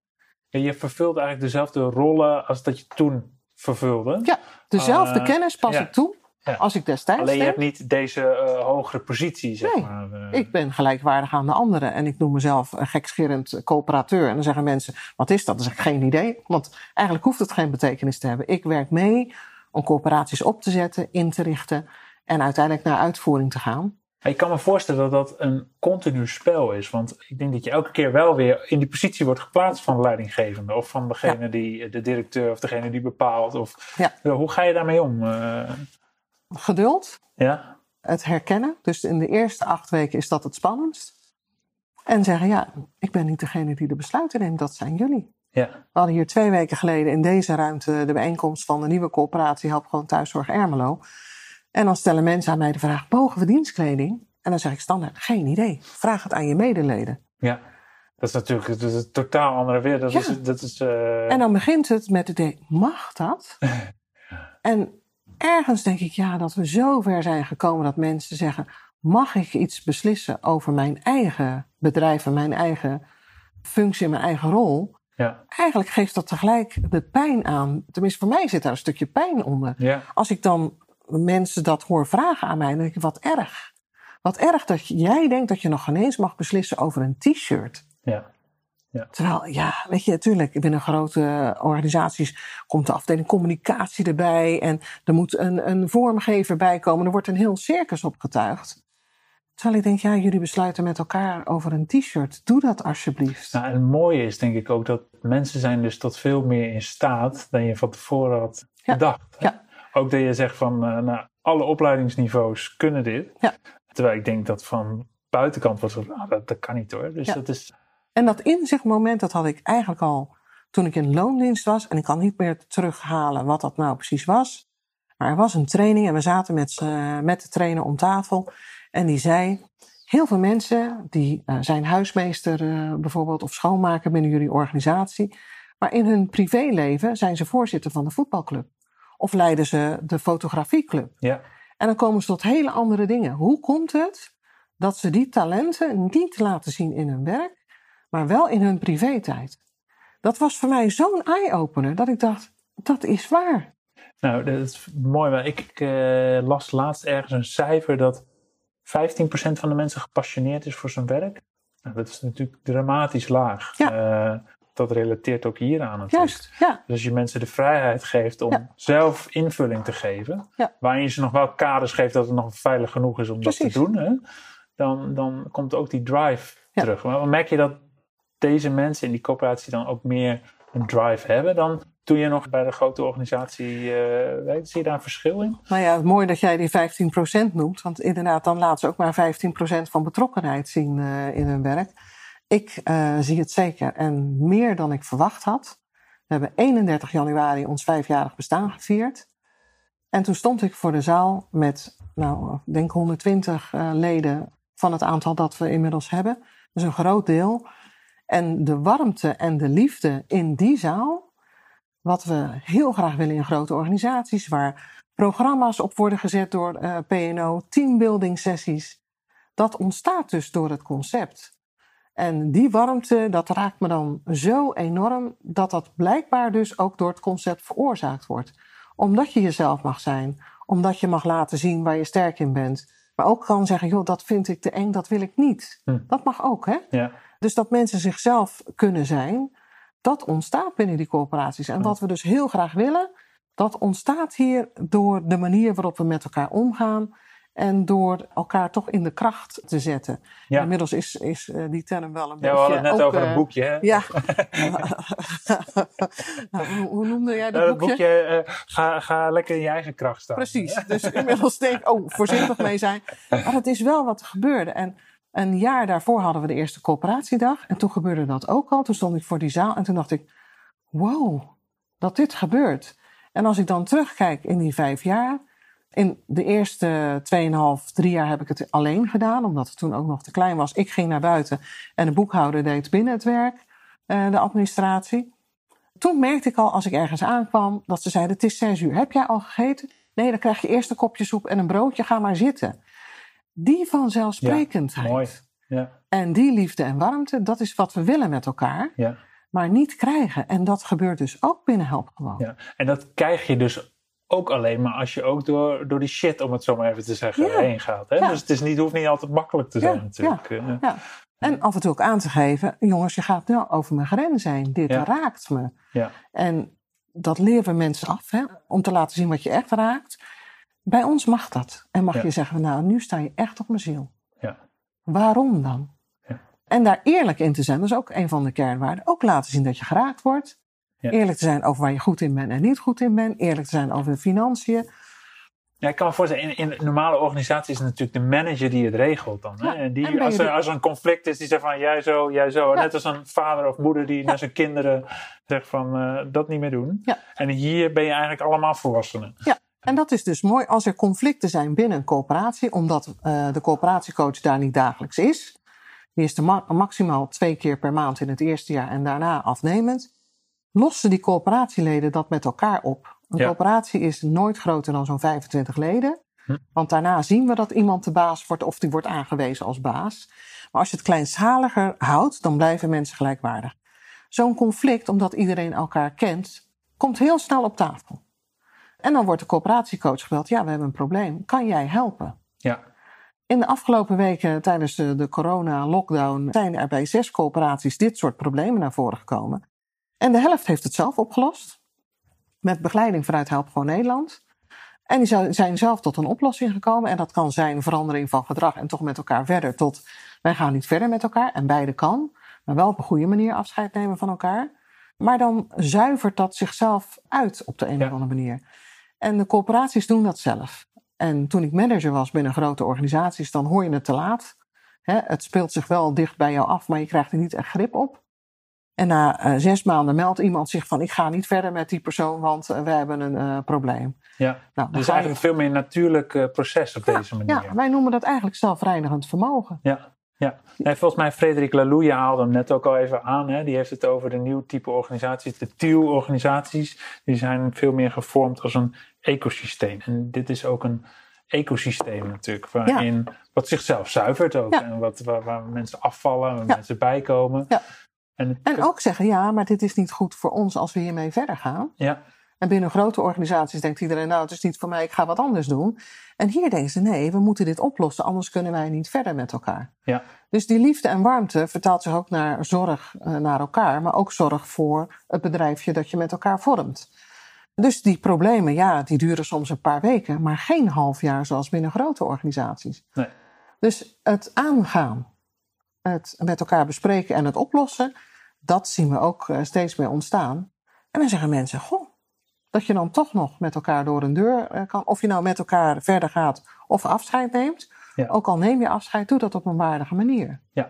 A: Ja, je vervult eigenlijk dezelfde rollen als dat je toen vervulde.
B: Ja, dezelfde
A: Eh,
B: kennis pas
A: ja.
B: ik toe
A: Ja.
B: als ik destijds
A: Alleen je hebt niet deze eh, hogere positie, zeg
B: Nee,
A: maar. eh.
B: Ik ben gelijkwaardig aan de anderen. En ik noem mezelf een gekscherend coöperateur. En dan zeggen mensen, wat is dat? Dan zeg ik, geen idee. Want eigenlijk hoeft het geen betekenis te hebben. Ik werk mee om coöperaties op te zetten, in te richten. En uiteindelijk naar uitvoering te gaan.
A: Ik kan me voorstellen dat dat een continu spel is. Want ik denk dat je elke keer wel weer in die positie wordt geplaatst van de leidinggevende. Of van degene die, de directeur of degene die bepaalt. Of.
B: Ja,
A: hoe ga je daarmee om?
B: Geduld,
A: ja?
B: het herkennen. Dus in de eerste acht weken is dat het spannendst. En zeggen, ja, ik ben niet degene die de besluiten neemt, dat zijn jullie.
A: Ja.
B: We hadden hier twee weken geleden in deze ruimte de bijeenkomst van de nieuwe coöperatie Help Gewoon Thuiszorg Ermelo. En dan stellen mensen aan mij de vraag, mogen we dienstkleding? En dan zeg ik standaard, geen idee. Vraag het aan je medeleden.
A: ja. Dat is natuurlijk dat is een totaal andere wereld. Dat
B: Ja.
A: is, dat is, eh,
B: En dan begint het met het idee, mag dat? en ergens denk ik, ja, dat we zo ver zijn gekomen dat mensen zeggen, mag ik iets beslissen over mijn eigen bedrijf en mijn eigen functie en mijn eigen rol?
A: ja.
B: Eigenlijk geeft dat tegelijk de pijn aan. Tenminste, voor mij zit daar een stukje pijn onder.
A: Ja.
B: Als ik dan mensen dat hoor vragen aan mij, dan denk ik, wat erg. Wat erg dat jij denkt dat je nog geen eens mag beslissen over een t-shirt.
A: Ja.
B: Terwijl, ja, weet je, natuurlijk, binnen grote organisaties komt de afdeling communicatie erbij en er moet een, een vormgever bij komen. Er wordt een heel circus opgetuigd. Terwijl ik denk, ja, jullie besluiten met elkaar over een t-shirt. Doe dat alsjeblieft.
A: Nou, en het mooie is denk ik ook dat mensen zijn dus tot veel meer in staat dan je van tevoren had
B: Ja.
A: gedacht. hè?
B: Ja.
A: Ook dat je zegt van eh, nou, alle opleidingsniveaus kunnen dit.
B: Ja.
A: Terwijl ik denk dat van buitenkant was het, ah, dat, dat kan niet hoor. Dus
B: Ja.
A: dat is,
B: En dat inzichtmoment, dat had ik eigenlijk al toen ik in loondienst was. En ik kan niet meer terughalen wat dat nou precies was. Maar er was een training en we zaten met, met de trainer om tafel. En die zei, heel veel mensen die eh, zijn huismeester eh, bijvoorbeeld of schoonmaker binnen jullie organisatie. Maar in hun privéleven zijn ze voorzitter van de voetbalclub. Of leiden ze de fotografieclub.
A: ja.
B: En dan komen ze tot hele andere dingen. Hoe komt het dat ze die talenten niet laten zien in hun werk, maar wel in hun privé-tijd? Dat was voor mij zo'n eye-opener dat ik dacht, dat is waar.
A: Nou, dat is mooi. Maar ik eh, las laatst ergens een cijfer dat 15% van de mensen gepassioneerd is voor zijn werk. Nou, dat is natuurlijk dramatisch laag.
B: Ja.
A: Eh, dat relateert ook hier aan.
B: Juist, ja.
A: Dus als je mensen de vrijheid geeft om
B: Ja.
A: zelf invulling te geven,
B: Ja.
A: waarin je ze nog wel kaders geeft dat het nog veilig genoeg is om dat te doen, hè, dan, dan komt ook die drive terug. Maar merk je dat deze mensen in die coöperatie dan ook meer een drive hebben dan toen je nog bij de grote organisatie uh, werkte? Zie je daar een verschil in?
B: Nou ja, het mooi dat jij die 15% noemt. Want inderdaad, dan laten ze ook maar 15% van betrokkenheid zien uh, in hun werk. Ik uh, zie het zeker. En meer dan ik verwacht had. We hebben 31 januari ons vijfjarig bestaan gevierd. En toen stond ik voor de zaal met, nou, ik denk 120 uh, leden van het aantal dat we inmiddels hebben. Dus een groot deel. En de warmte en de liefde in die zaal wat we heel graag willen in grote organisaties, waar programma's op worden gezet door uh, PNO, teambuilding sessies. Dat ontstaat dus door het concept. En die warmte, dat raakt me dan zo enorm dat dat blijkbaar dus ook door het concept veroorzaakt wordt. Omdat je jezelf mag zijn, omdat je mag laten zien waar je sterk in bent. Maar ook kan zeggen, joh, dat vind ik te eng, dat wil ik niet.
A: Hm.
B: Dat mag ook, hè?
A: Ja.
B: Dus dat mensen zichzelf kunnen zijn, dat ontstaat binnen die corporaties. En wat we dus heel graag willen, dat ontstaat hier door de manier waarop we met elkaar omgaan. En door elkaar toch in de kracht te zetten.
A: Ja.
B: Inmiddels is, is uh, die term wel een
A: ja,
B: beetje...
A: we hadden het net
B: ook,
A: over een boekje. Hè?
B: Ja. nou, hoe, hoe, noemde jij dat
A: dat
B: boekje?
A: boekje uh, ga, ga lekker in je eigen kracht staan.
B: Precies. Dus inmiddels denk ik, oh, voorzichtig mee zijn. Maar het is wel wat er gebeurde. En een jaar daarvoor hadden we de eerste coöperatiedag. En toen gebeurde dat ook al. Toen stond ik voor die zaal en toen dacht ik, wow, dat dit gebeurt. En als ik dan terugkijk in die vijf jaar. In de eerste 2,5, drie jaar heb ik het alleen gedaan, omdat het toen ook nog te klein was. Ik ging naar buiten en de boekhouder deed binnen het werk, uh, de administratie. Toen merkte ik al, als ik ergens aankwam, dat ze zeiden: Het is zes uur. Heb jij al gegeten? Nee, dan krijg je eerst een kopje soep en een broodje. Ga maar zitten. Die vanzelfsprekendheid.
A: Ja, mooi. Ja.
B: En die liefde en warmte, dat is wat we willen met elkaar.
A: Ja.
B: Maar niet krijgen. En dat gebeurt dus ook binnen Help Gewoon.
A: Ja. En dat krijg je dus ook alleen maar als je ook door, door die shit, om het zo maar even te zeggen,
B: Ja.
A: heen gaat. Hè?
B: Ja.
A: Dus het is niet, hoeft niet altijd makkelijk te zijn natuurlijk.
B: Ja. En af en toe ook aan te geven, jongens, je gaat nou over mijn grens heen. Dit raakt me.
A: Ja.
B: En dat leren we mensen af, hè, om te laten zien wat je echt raakt. Bij ons mag dat. En mag
A: Ja.
B: je zeggen, nou, nu sta je echt op mijn ziel.
A: Ja.
B: Waarom dan?
A: Ja.
B: En daar eerlijk in te zijn, dat is ook een van de kernwaarden. Ook laten zien dat je geraakt wordt.
A: Ja.
B: Eerlijk te zijn over waar je goed in bent en niet goed in bent. Eerlijk te zijn over de financiën.
A: Ja, ik kan me voorstellen, in, normale organisatie is het natuurlijk de manager die het regelt dan. Hè?
B: Ja,
A: En die,
B: en
A: als, er, als er een conflict is, die zegt van jij zo, jij zo.
B: Ja.
A: Net als een vader of moeder die naar zijn kinderen zegt van eh, dat niet meer doen.
B: Ja.
A: En hier ben je eigenlijk allemaal volwassenen.
B: En dat is dus mooi als er conflicten zijn binnen een coöperatie, omdat eh, de coöperatiecoach daar niet dagelijks is. Die is er ma- maximaal twee keer per maand in het eerste jaar en daarna afnemend. Lossen die coöperatieleden dat met elkaar op. Een
A: Ja.
B: coöperatie is nooit groter dan zo'n 25 leden.
A: Hm.
B: Want daarna zien we dat iemand de baas wordt of die wordt aangewezen als baas. Maar als je het kleinschaliger houdt, dan blijven mensen gelijkwaardig. Zo'n conflict, omdat iedereen elkaar kent, komt heel snel op tafel. En dan wordt de coöperatiecoach gebeld. Ja, we hebben een probleem. Kan jij helpen?
A: Ja.
B: In de afgelopen weken tijdens de, de corona-lockdown zijn er bij zes coöperaties dit soort problemen naar voren gekomen. En de helft heeft het zelf opgelost. Met begeleiding vanuit Help Gewoon Nederland. En die zijn zelf tot een oplossing gekomen. En dat kan zijn verandering van gedrag en toch met elkaar verder. Tot wij gaan niet verder met elkaar. En beide kan. Maar wel op een goede manier afscheid nemen van elkaar. Maar dan zuivert dat zichzelf uit op de een
A: Ja.
B: of andere manier. En de coöperaties doen dat zelf. En toen ik manager was binnen grote organisaties, dan hoor je het te laat. Hè, het speelt zich wel dicht bij jou af, maar je krijgt er niet echt grip op. En na eh, zes maanden meldt iemand zich van: Ik ga niet verder met die persoon, want eh, we hebben een eh, probleem.
A: ja.
B: Nou,
A: Dus
B: je-
A: eigenlijk veel meer een natuurlijk proces op deze manier.
B: ja, wij noemen dat eigenlijk zelfreinigend vermogen.
A: Ja, ja. Nee, volgens mij Frederik Laloux, je haalde hem net ook al even aan. Hè? Die heeft het over de nieuw type organisaties. De TIL-organisaties, die zijn veel meer gevormd als een ecosysteem. En dit is ook een ecosysteem natuurlijk, waarin wat zichzelf zuivert ook.
B: Ja.
A: En wat, waar, waar mensen afvallen, waar
B: Ja.
A: mensen bijkomen.
B: Ja.
A: En,
B: En ook zeggen: Ja, maar dit is niet goed voor ons als we hiermee verder gaan.
A: ja,
B: En binnen grote organisaties denkt iedereen, nou, het is niet voor mij, ik ga wat anders doen. En hier denken ze, nee, we moeten dit oplossen, anders kunnen wij niet verder met elkaar.
A: Ja.
B: Dus die liefde en warmte vertaalt zich ook naar zorg uh, naar elkaar, maar ook zorg voor het bedrijfje dat je met elkaar vormt. Dus die problemen, ja, die duren soms een paar weken, maar geen half jaar zoals binnen grote organisaties.
A: Nee.
B: Dus het aangaan, het met elkaar bespreken en het oplossen, dat zien we ook uh, steeds meer ontstaan. En dan zeggen mensen, goh, dat je dan toch nog met elkaar door een deur uh, kan. Of je nou met elkaar verder gaat of afscheid neemt.
A: Ja.
B: Ook al neem je afscheid, doe dat op een waardige manier.
A: Ja.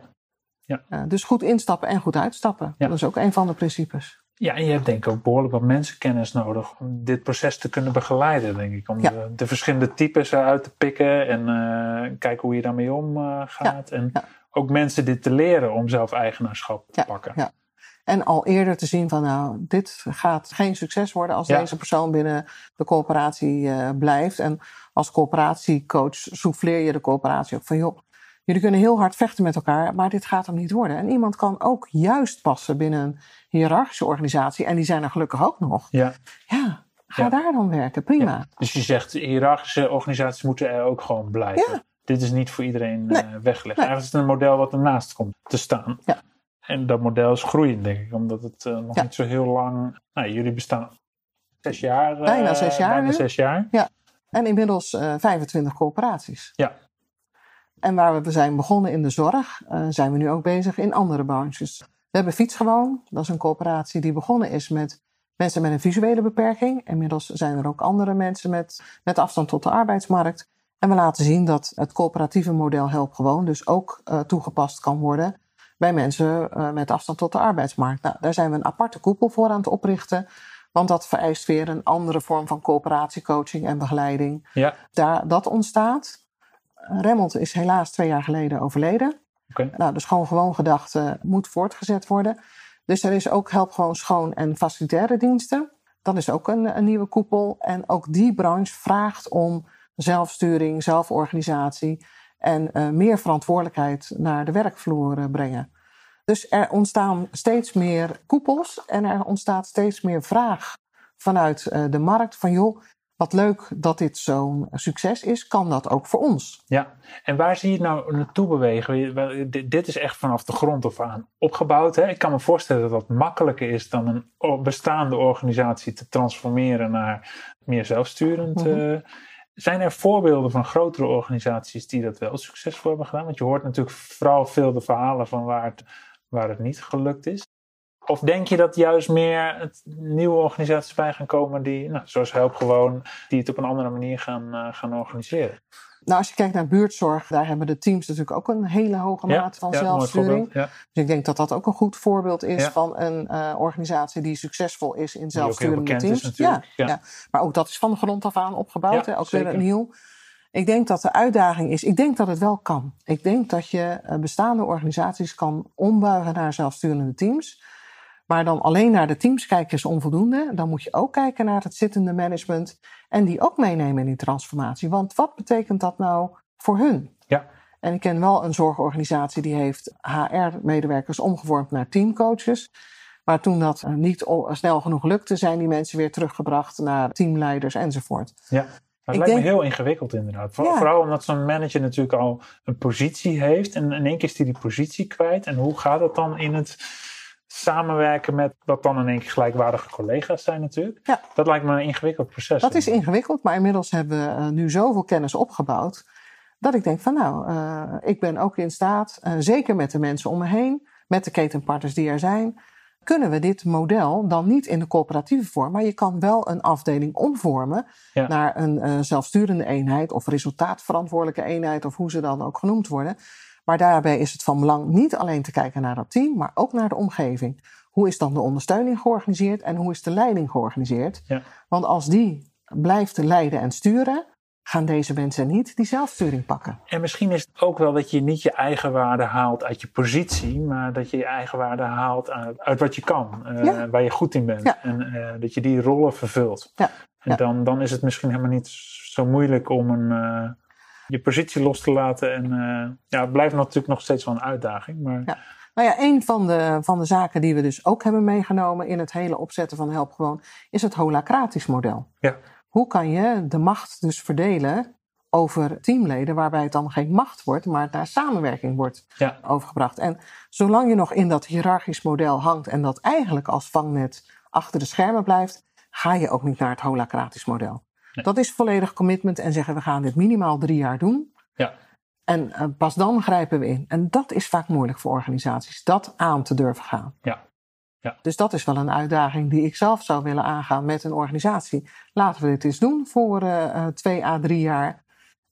A: Ja.
B: Uh, dus goed instappen en goed uitstappen.
A: Ja.
B: Dat is ook een van de principes.
A: Ja, en je hebt denk ik ook behoorlijk wat mensenkennis nodig om dit proces te kunnen begeleiden, denk ik. Om
B: Ja.
A: de, de verschillende types eruit te pikken en uh, kijken hoe je daarmee omgaat. en ook mensen dit te leren om zelf eigenaarschap te pakken.
B: ja. En al eerder te zien van nou, dit gaat geen succes worden als
A: Ja.
B: deze persoon binnen de coöperatie uh, blijft. En als coöperatiecoach souffleer je de coöperatie ook van joh, jullie kunnen heel hard vechten met elkaar, maar dit gaat hem niet worden. En iemand kan ook juist passen binnen een hiërarchische organisatie. En die zijn er gelukkig ook nog.
A: Ja.
B: Ja, ga
A: Ja.
B: daar dan werken. Prima.
A: Dus je zegt, hiërarchische organisaties moeten er ook gewoon blijven. Dit is niet voor iedereen
B: Nee.
A: uh, weggelegd.
B: Nee.
A: Eigenlijk is het een model wat ernaast komt te staan.
B: Ja.
A: En dat model is groeiend, denk ik. Omdat het uh, nog
B: Ja.
A: niet zo heel lang... Nou, jullie bestaan zes jaar. uh,
B: Bijna zes jaar
A: Bijna zes jaar.
B: En inmiddels uh, 25 coöperaties.
A: Ja.
B: En waar we zijn begonnen in de zorg, zijn we nu ook bezig in andere branches. We hebben Fietsgewoon, dat is een coöperatie die begonnen is met mensen met een visuele beperking. Inmiddels zijn er ook andere mensen met, met afstand tot de arbeidsmarkt. En we laten zien dat het coöperatieve model Help Gewoon dus ook toegepast kan worden bij mensen uh, met afstand tot de arbeidsmarkt. Nou, daar zijn we een aparte koepel voor aan het oprichten. Want dat vereist weer een andere vorm van coöperatiecoaching en begeleiding.
A: Ja.
B: Daar, dat ontstaat. Remmelt is helaas twee jaar geleden overleden.
A: Okay.
B: Nou, dus gewoon gewoon gedachte moet voortgezet worden. Dus er is ook Help Gewoon Schoon en facilitaire diensten. Dat is ook een, een nieuwe koepel. En ook die branche vraagt om zelfsturing, zelforganisatie en uh, meer verantwoordelijkheid naar de werkvloer uh, brengen. Dus er ontstaan steeds meer koepels en er ontstaat steeds meer vraag vanuit uh, de markt van joh, wat leuk dat dit zo'n succes is, kan dat ook voor ons?
A: Ja, en waar zie je het nou naartoe bewegen? Dit is echt vanaf de grond af aan opgebouwd. Hè? Ik kan me voorstellen dat dat makkelijker is dan een bestaande organisatie te transformeren naar meer zelfsturend. Mm -hmm. Zijn er voorbeelden van grotere organisaties die dat wel succesvol hebben gedaan? Want je hoort natuurlijk vooral veel de verhalen van waar het, waar het niet gelukt is. Of denk je dat juist meer nieuwe organisaties bij gaan komen die, nou, zoals Help Gewoon, die het op een andere manier gaan, uh, gaan organiseren?
B: Nou, als je kijkt naar buurtzorg, daar hebben de teams natuurlijk ook een hele hoge mate van
A: ja,
B: zelfsturing.
A: Ja.
B: Dus ik denk dat dat ook een goed voorbeeld is van een uh, organisatie die succesvol is in zelfsturende teams. Ja,
A: Ja.
B: maar ook dat is van de grond af aan opgebouwd,
A: Ja,
B: hè? ook
A: zeker.
B: weer nieuw. Ik denk dat de uitdaging is, ik denk dat het wel kan. Ik denk dat je uh, bestaande organisaties kan ombuigen naar zelfsturende teams. Maar dan alleen naar de teams kijken is onvoldoende. Dan moet je ook kijken naar het zittende management en die ook meenemen in die transformatie. Want wat betekent dat nou voor hun?
A: Ja.
B: En ik ken wel een zorgorganisatie die heeft HR-medewerkers omgevormd naar teamcoaches. Maar toen dat niet snel genoeg lukte, zijn die mensen weer teruggebracht naar teamleiders enzovoort.
A: Ja. Maar het
B: Ik
A: lijkt me heel ingewikkeld inderdaad.
B: Ja.
A: Vooral omdat zo'n manager natuurlijk al een positie heeft. En in één keer is hij die positie kwijt. En hoe gaat dat dan in het samenwerken met wat dan in één keer gelijkwaardige collega's zijn natuurlijk.
B: Ja.
A: Dat lijkt me een ingewikkeld proces.
B: Dat is ingewikkeld, maar inmiddels hebben we uh, nu zoveel kennis opgebouwd. Dat ik denk van nou, uh, ik ben ook in staat, uh, zeker met de mensen om me heen, met de ketenpartners die er zijn, kunnen we dit model dan niet in de coöperatieve vorm, maar je kan wel een afdeling omvormen
A: Ja.
B: naar een uh, zelfsturende eenheid of resultaatverantwoordelijke eenheid of hoe ze dan ook genoemd worden. Maar daarbij is het van belang niet alleen te kijken naar dat team, maar ook naar de omgeving. Hoe is dan de ondersteuning georganiseerd en hoe is de leiding georganiseerd?
A: Ja.
B: Want als die blijft leiden en sturen, gaan deze mensen niet die zelfsturing pakken.
A: En misschien is het ook wel dat je niet je eigen waarde haalt uit je positie, maar dat je je eigen waarde haalt uit, uit wat je kan, uh,
B: Ja.
A: waar je goed in bent.
B: Ja.
A: En uh, dat je die rollen vervult.
B: Ja.
A: En dan, dan is het misschien helemaal niet zo moeilijk om een, uh, je positie los te laten. En ja, het blijft natuurlijk nog steeds wel een uitdaging. Maar
B: Ja. Nou ja, een van de, van de zaken die we dus ook hebben meegenomen in het hele opzetten van Help Gewoon, is het holacratisch model.
A: Ja.
B: Hoe kan je de macht dus verdelen over teamleden, waarbij het dan geen macht wordt, maar naar samenwerking wordt
A: Ja.
B: overgebracht. En zolang je nog in dat hiërarchisch model hangt en dat eigenlijk als vangnet achter de schermen blijft, ga je ook niet naar het holacratisch model.
A: Nee.
B: Dat is volledig commitment en zeggen we gaan dit minimaal drie jaar doen.
A: Ja.
B: En eh, pas dan grijpen we in. En dat is vaak moeilijk voor organisaties, dat aan te durven gaan.
A: Ja. Ja.
B: Dus dat is wel een uitdaging die ik zelf zou willen aangaan met een organisatie. Laten we dit eens doen voor eh, eh, twee à drie jaar.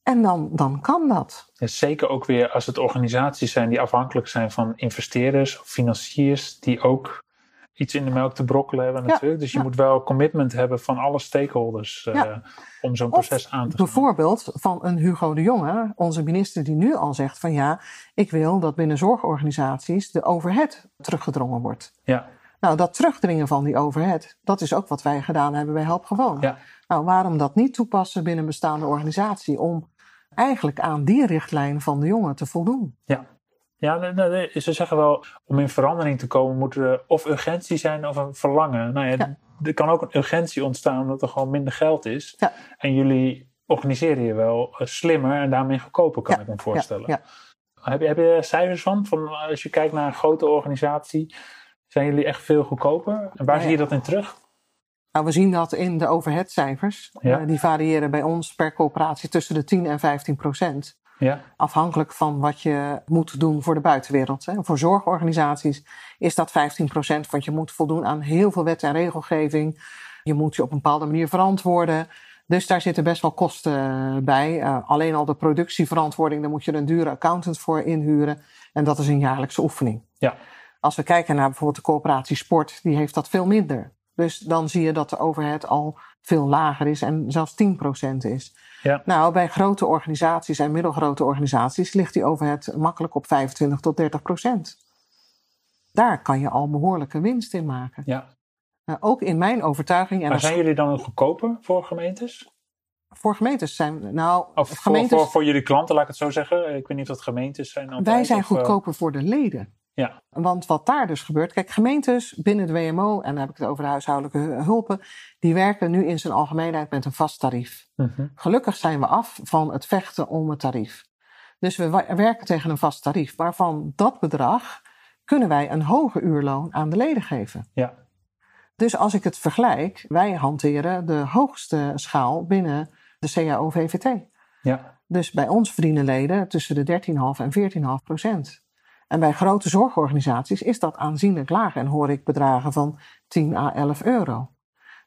B: En dan, dan kan dat.
A: Zeker ook weer als het organisaties zijn die afhankelijk zijn van investeerders of financiers die ook iets in de melk te brokkelen hebben
B: Ja,
A: natuurlijk. Dus je
B: ja.
A: moet wel commitment hebben van alle stakeholders eh, om zo'n
B: Of
A: proces aan te gaan.
B: Bijvoorbeeld van een Hugo de Jonge, onze minister, die nu al zegt van ja, ik wil dat binnen zorgorganisaties de overhead teruggedrongen wordt.
A: Ja,
B: Nou, dat terugdringen van die overhead, dat is ook wat wij gedaan hebben bij Help Gewoon.
A: Ja.
B: Nou, waarom dat niet toepassen binnen een bestaande organisatie om eigenlijk aan die richtlijn van de jongen te voldoen?
A: ja. Ja, ze zeggen wel, om in verandering te komen moet er of urgentie zijn of een verlangen. Nou ja,
B: Ja.
A: er kan ook een urgentie ontstaan omdat er gewoon minder geld is.
B: Ja.
A: En jullie organiseren je wel eh, slimmer en daarmee goedkoper, kan ik me voorstellen.
B: Ja,
A: Heb, je, heb je cijfers van? van? Als je kijkt naar een grote organisatie, zijn jullie echt veel goedkoper? En waar
B: Ja,
A: zie je dat in terug?
B: Nou, we zien dat in de overheadcijfers. Eh, die variëren bij ons per coöperatie tussen de 10 en 15 procent.
A: Ja,
B: Afhankelijk van wat je moet doen voor de buitenwereld. Hè. Voor zorgorganisaties is dat 15 procent, want je moet voldoen aan heel veel wet en regelgeving. Je moet je op een bepaalde manier verantwoorden. Dus daar zitten best wel kosten eh, bij. Eh, alleen al de productieverantwoording, daar moet je een dure accountant voor inhuren. En dat is een jaarlijkse oefening.
A: Ja.
B: Als we kijken naar bijvoorbeeld de coöperatie sport, die heeft dat veel minder. Dus dan zie je dat de overhead al veel lager is en zelfs 10% is.
A: Ja.
B: Nou, bij grote organisaties en middelgrote organisaties ligt die overhead makkelijk op 25 tot 30%. Daar kan je al behoorlijke winst in maken.
A: ja.
B: Nou, ook in mijn overtuiging, en
A: Maar
B: als,
A: zijn jullie dan ook goedkoper voor gemeentes?
B: voor gemeentes zijn, nou,
A: Of voor,
B: gemeentes,
A: voor, voor jullie klanten, laat ik het zo zeggen. Ik weet niet of dat gemeentes zijn. altijd,
B: wij zijn
A: of, eh,
B: goedkoper voor de leden.
A: Ja.
B: Want wat daar dus gebeurt, kijk, gemeentes binnen de WMO, en dan heb ik het over de huishoudelijke hulpen, die werken nu in zijn algemeenheid met een vast tarief.
A: mhm.
B: Gelukkig zijn we af van het vechten om het tarief. Dus we werken tegen een vast tarief, waarvan dat bedrag kunnen wij een hoger uurloon aan de leden geven.
A: Ja.
B: Dus als ik het vergelijk, wij hanteren de hoogste schaal binnen de CAO-VVT.
A: ja,
B: Dus bij ons verdienen leden tussen de 13,5 en 14,5 procent. En bij grote zorgorganisaties is dat aanzienlijk lager en hoor ik bedragen van 10 à 11 euro.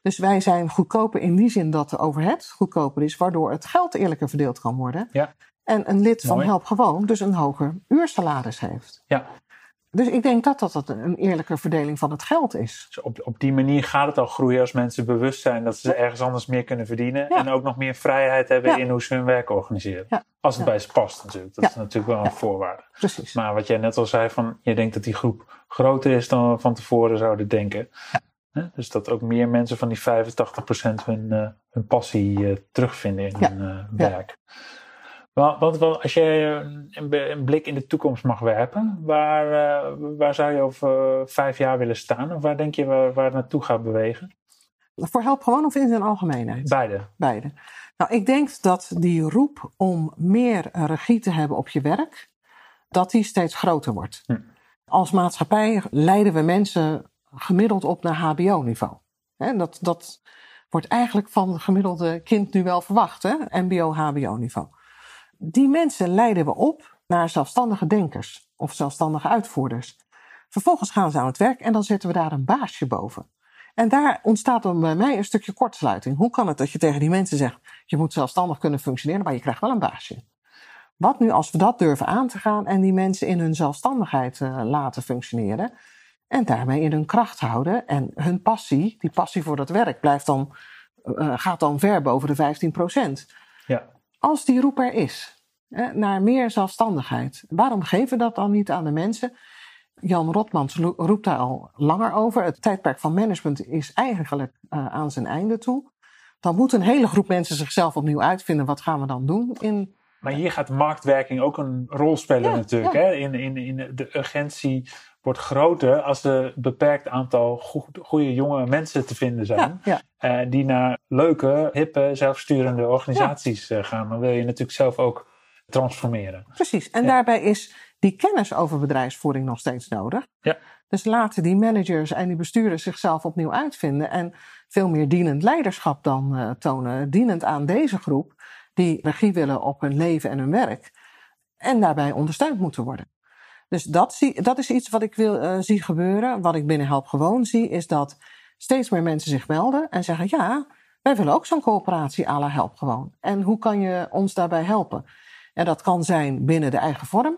B: Dus wij zijn goedkoper in die zin dat de overhead goedkoper is, waardoor het geld eerlijker verdeeld kan worden.
A: Ja.
B: En een lid van. Help Gewoon dus een hoger uursalaris heeft.
A: ja.
B: Dus ik denk dat dat, een eerlijke verdeling van het geld is.
A: Dus op, op die manier gaat het al groeien als mensen bewust zijn dat ze ergens anders meer kunnen verdienen.
B: Ja.
A: En ook nog meer vrijheid hebben
B: Ja.
A: in hoe ze hun werk organiseren.
B: Ja.
A: Als het
B: Ja.
A: bij ze past natuurlijk. Dat
B: Ja.
A: is natuurlijk wel een
B: Ja.
A: voorwaarde.
B: Precies.
A: Maar wat jij net al zei, van, je denkt dat die groep groter is dan we van tevoren zouden denken. Dus dat ook meer mensen van die 85% hun, eh, hun passie eh, terugvinden in
B: Ja.
A: hun eh,
B: Ja.
A: werk. Wel, want wel, als jij een, een blik in de toekomst mag werpen, waar, eh, waar zou je over eh, vijf jaar willen staan? Of waar denk je waar, waar het naartoe gaat bewegen?
B: Voor Help Gewoon of in zijn algemeenheid?
A: Beide.
B: Beide. Nou, ik denk dat die roep om meer regie te hebben op je werk, dat die steeds groter wordt.
A: Hm.
B: Als maatschappij leiden we mensen gemiddeld op naar HBO-niveau. Dat, dat wordt eigenlijk van het gemiddelde kind nu wel verwacht, hè? MBO-HBO-niveau. Die mensen leiden we op naar zelfstandige denkers of zelfstandige uitvoerders. Vervolgens gaan ze aan het werk en dan zetten we daar een baasje boven. En daar ontstaat dan bij mij een stukje kortsluiting. Hoe kan het dat je tegen die mensen zegt: je moet zelfstandig kunnen functioneren, maar je krijgt wel een baasje? Wat nu als we dat durven aan te gaan en die mensen in hun zelfstandigheid eh, laten functioneren en daarmee in hun kracht houden en hun passie, die passie voor dat werk, blijft dan, eh, gaat dan ver boven de 15 procent.
A: Ja.
B: Als die roep er is naar meer zelfstandigheid, waarom geven we dat dan niet aan de mensen? Jan Rotmans roept daar al langer over. Het tijdperk van management is eigenlijk eh, aan zijn einde toe. Dan moet een hele groep mensen zichzelf opnieuw uitvinden. Wat gaan we dan doen in
A: Maar hier gaat marktwerking ook een rol spelen
B: Ja,
A: natuurlijk.
B: ja.
A: Hè? In, in, in de urgentie wordt groter als er een beperkt aantal goede jonge mensen te vinden zijn.
B: Ja,
A: eh, die naar leuke, hippe, zelfsturende organisaties eh, gaan. Dan wil je natuurlijk zelf ook transformeren.
B: Precies. En
A: Ja.
B: daarbij is die kennis over bedrijfsvoering nog steeds nodig.
A: Ja.
B: Dus laten die managers en die bestuurders zichzelf opnieuw uitvinden en veel meer dienend leiderschap dan eh, tonen. Dienend aan deze groep die regie willen op hun leven en hun werk. En daarbij ondersteund moeten worden. Dus dat, zie, dat is iets wat ik wil eh, zie gebeuren. Wat ik binnen Help Gewoon zie, is dat steeds meer mensen zich melden en zeggen: Ja, wij willen ook zo'n coöperatie à la Help Gewoon. En hoe kan je ons daarbij helpen? En dat kan zijn binnen de eigen vorm.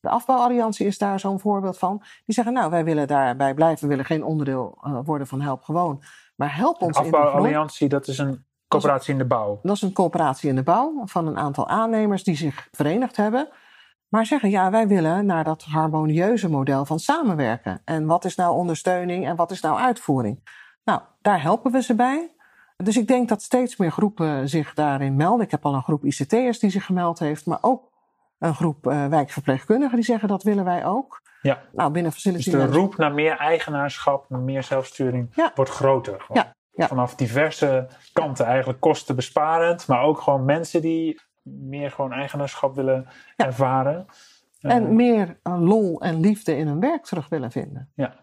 B: De afbouwalliantie is daar zo'n voorbeeld van. Die zeggen: Nou, wij willen daarbij blijven, we willen geen onderdeel uh, worden van Help Gewoon. Maar help ons in de
A: afbouwalliantie, dat is een coöperatie in de bouw.
B: Dat is een coöperatie in de bouw van een aantal aannemers die zich verenigd hebben. Maar zeggen, ja, wij willen naar dat harmonieuze model van samenwerken. En wat is nou ondersteuning en wat is nou uitvoering? Nou, daar helpen we ze bij. Dus ik denk dat steeds meer groepen zich daarin melden. Ik heb al een groep ICT'ers die zich gemeld heeft, maar ook een groep uh, wijkverpleegkundigen die zeggen dat willen wij ook.
A: Ja.
B: Nou, binnen facility
A: dus de roep naar meer eigenaarschap, naar meer zelfsturing
B: Ja.
A: wordt groter. Gewoon.
B: Ja. Ja.
A: Vanaf diverse kanten eigenlijk kostenbesparend, maar ook gewoon mensen die meer gewoon eigenaarschap willen
B: Ja.
A: ervaren.
B: En
A: Eh,
B: meer uh, lol en liefde in hun werk terug willen vinden.
A: Ja.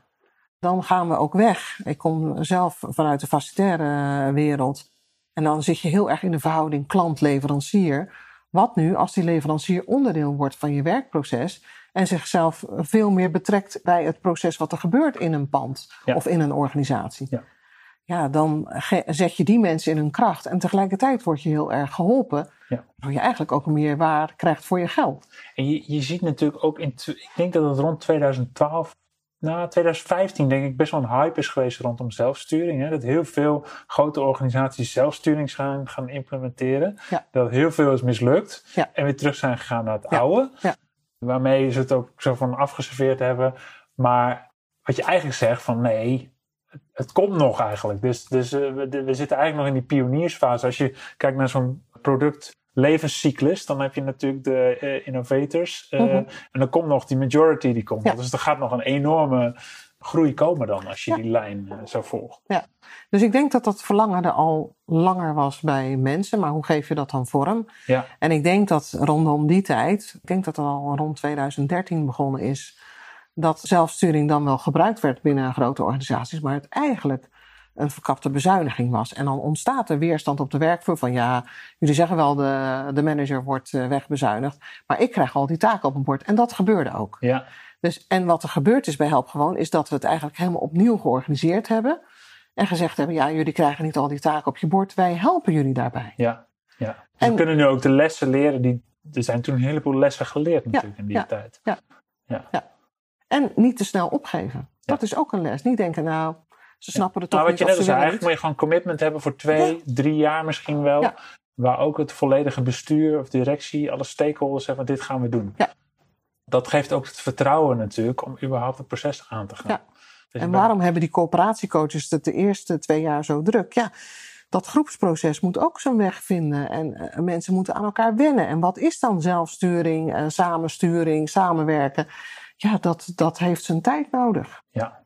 B: Dan gaan we ook weg. Ik kom zelf vanuit de facilitaire wereld. En dan zit je heel erg in de verhouding klant-leverancier. Wat nu als die leverancier onderdeel wordt van je werkproces en zichzelf veel meer betrekt bij het proces wat er gebeurt in een pand
A: Ja.
B: of in een organisatie?
A: Ja.
B: Ja, dan zet je die mensen in hun kracht en tegelijkertijd word je heel erg geholpen.
A: Ja.
B: Waardoor je eigenlijk ook meer waar krijgt voor je geld.
A: En je, je ziet natuurlijk ook in, ik denk dat het rond 2012, na 2015 denk ik best wel een hype is geweest rondom zelfsturing. Hè? Dat heel veel grote organisaties zelfsturing gaan, gaan implementeren.
B: Ja.
A: Dat heel veel is mislukt
B: Ja.
A: en weer terug zijn gegaan naar het
B: Ja.
A: oude.
B: Ja.
A: Waarmee ze het ook zo van afgeserveerd hebben. Maar wat je eigenlijk zegt van nee, het, komt nog eigenlijk. Dus, dus eh, we zitten eigenlijk nog in die pioniersfase. Als je kijkt naar zo'n product levenscyclus, dan heb je natuurlijk de eh, innovators. eh,
B: Mhm.
A: En dan komt nog die majority die komt.
B: Ja.
A: Dus er gaat nog een enorme groei komen dan als je
B: Ja.
A: die lijn eh, zo volgt.
B: Dus ik denk dat dat verlangen er al langer was bij mensen. Maar hoe geef je dat dan vorm?
A: Ja,
B: En ik denk dat rondom die tijd, ik denk dat het al rond 2013 begonnen is, dat zelfsturing dan wel gebruikt werd binnen grote organisaties, maar het eigenlijk een verkapte bezuiniging was. En dan ontstaat er weerstand op de werkvloer van ja, jullie zeggen wel de, de manager wordt eh, wegbezuinigd, maar ik krijg al die taken op mijn bord. En dat gebeurde ook.
A: ja,
B: Dus, en wat er gebeurd is bij Help Gewoon, is dat we het eigenlijk helemaal opnieuw georganiseerd hebben. En gezegd hebben, ja, jullie krijgen niet al die taken op je bord, wij helpen jullie daarbij.
A: ja. ja. Dus
B: En-
A: we kunnen nu ook de lessen leren. Die, er zijn toen een heleboel lessen geleerd natuurlijk in die
B: ja,
A: tijd.
B: En niet te snel opgeven. Dat is ook een les. Niet denken, nou, ze snappen het toch
A: Nou, wat
B: niet
A: je
B: of
A: net
B: ze
A: zei,
B: willen
A: eigenlijk moet je gewoon commitment hebben voor twee, drie jaar misschien wel. Waar ook het volledige bestuur of directie, alle stakeholders zeggen, dit gaan we doen.
B: Ja.
A: Dat geeft ook het vertrouwen natuurlijk om überhaupt het proces aan te gaan.
B: Ja.
A: Dus
B: En waarom hebben die coöperatiecoaches het de eerste twee jaar zo druk? Ja, dat groepsproces moet ook zijn weg vinden. En eh, mensen moeten aan elkaar wennen. En wat is dan zelfsturing, eh, samensturing, samenwerken? Ja, dat, dat heeft zijn tijd nodig.
A: Ja.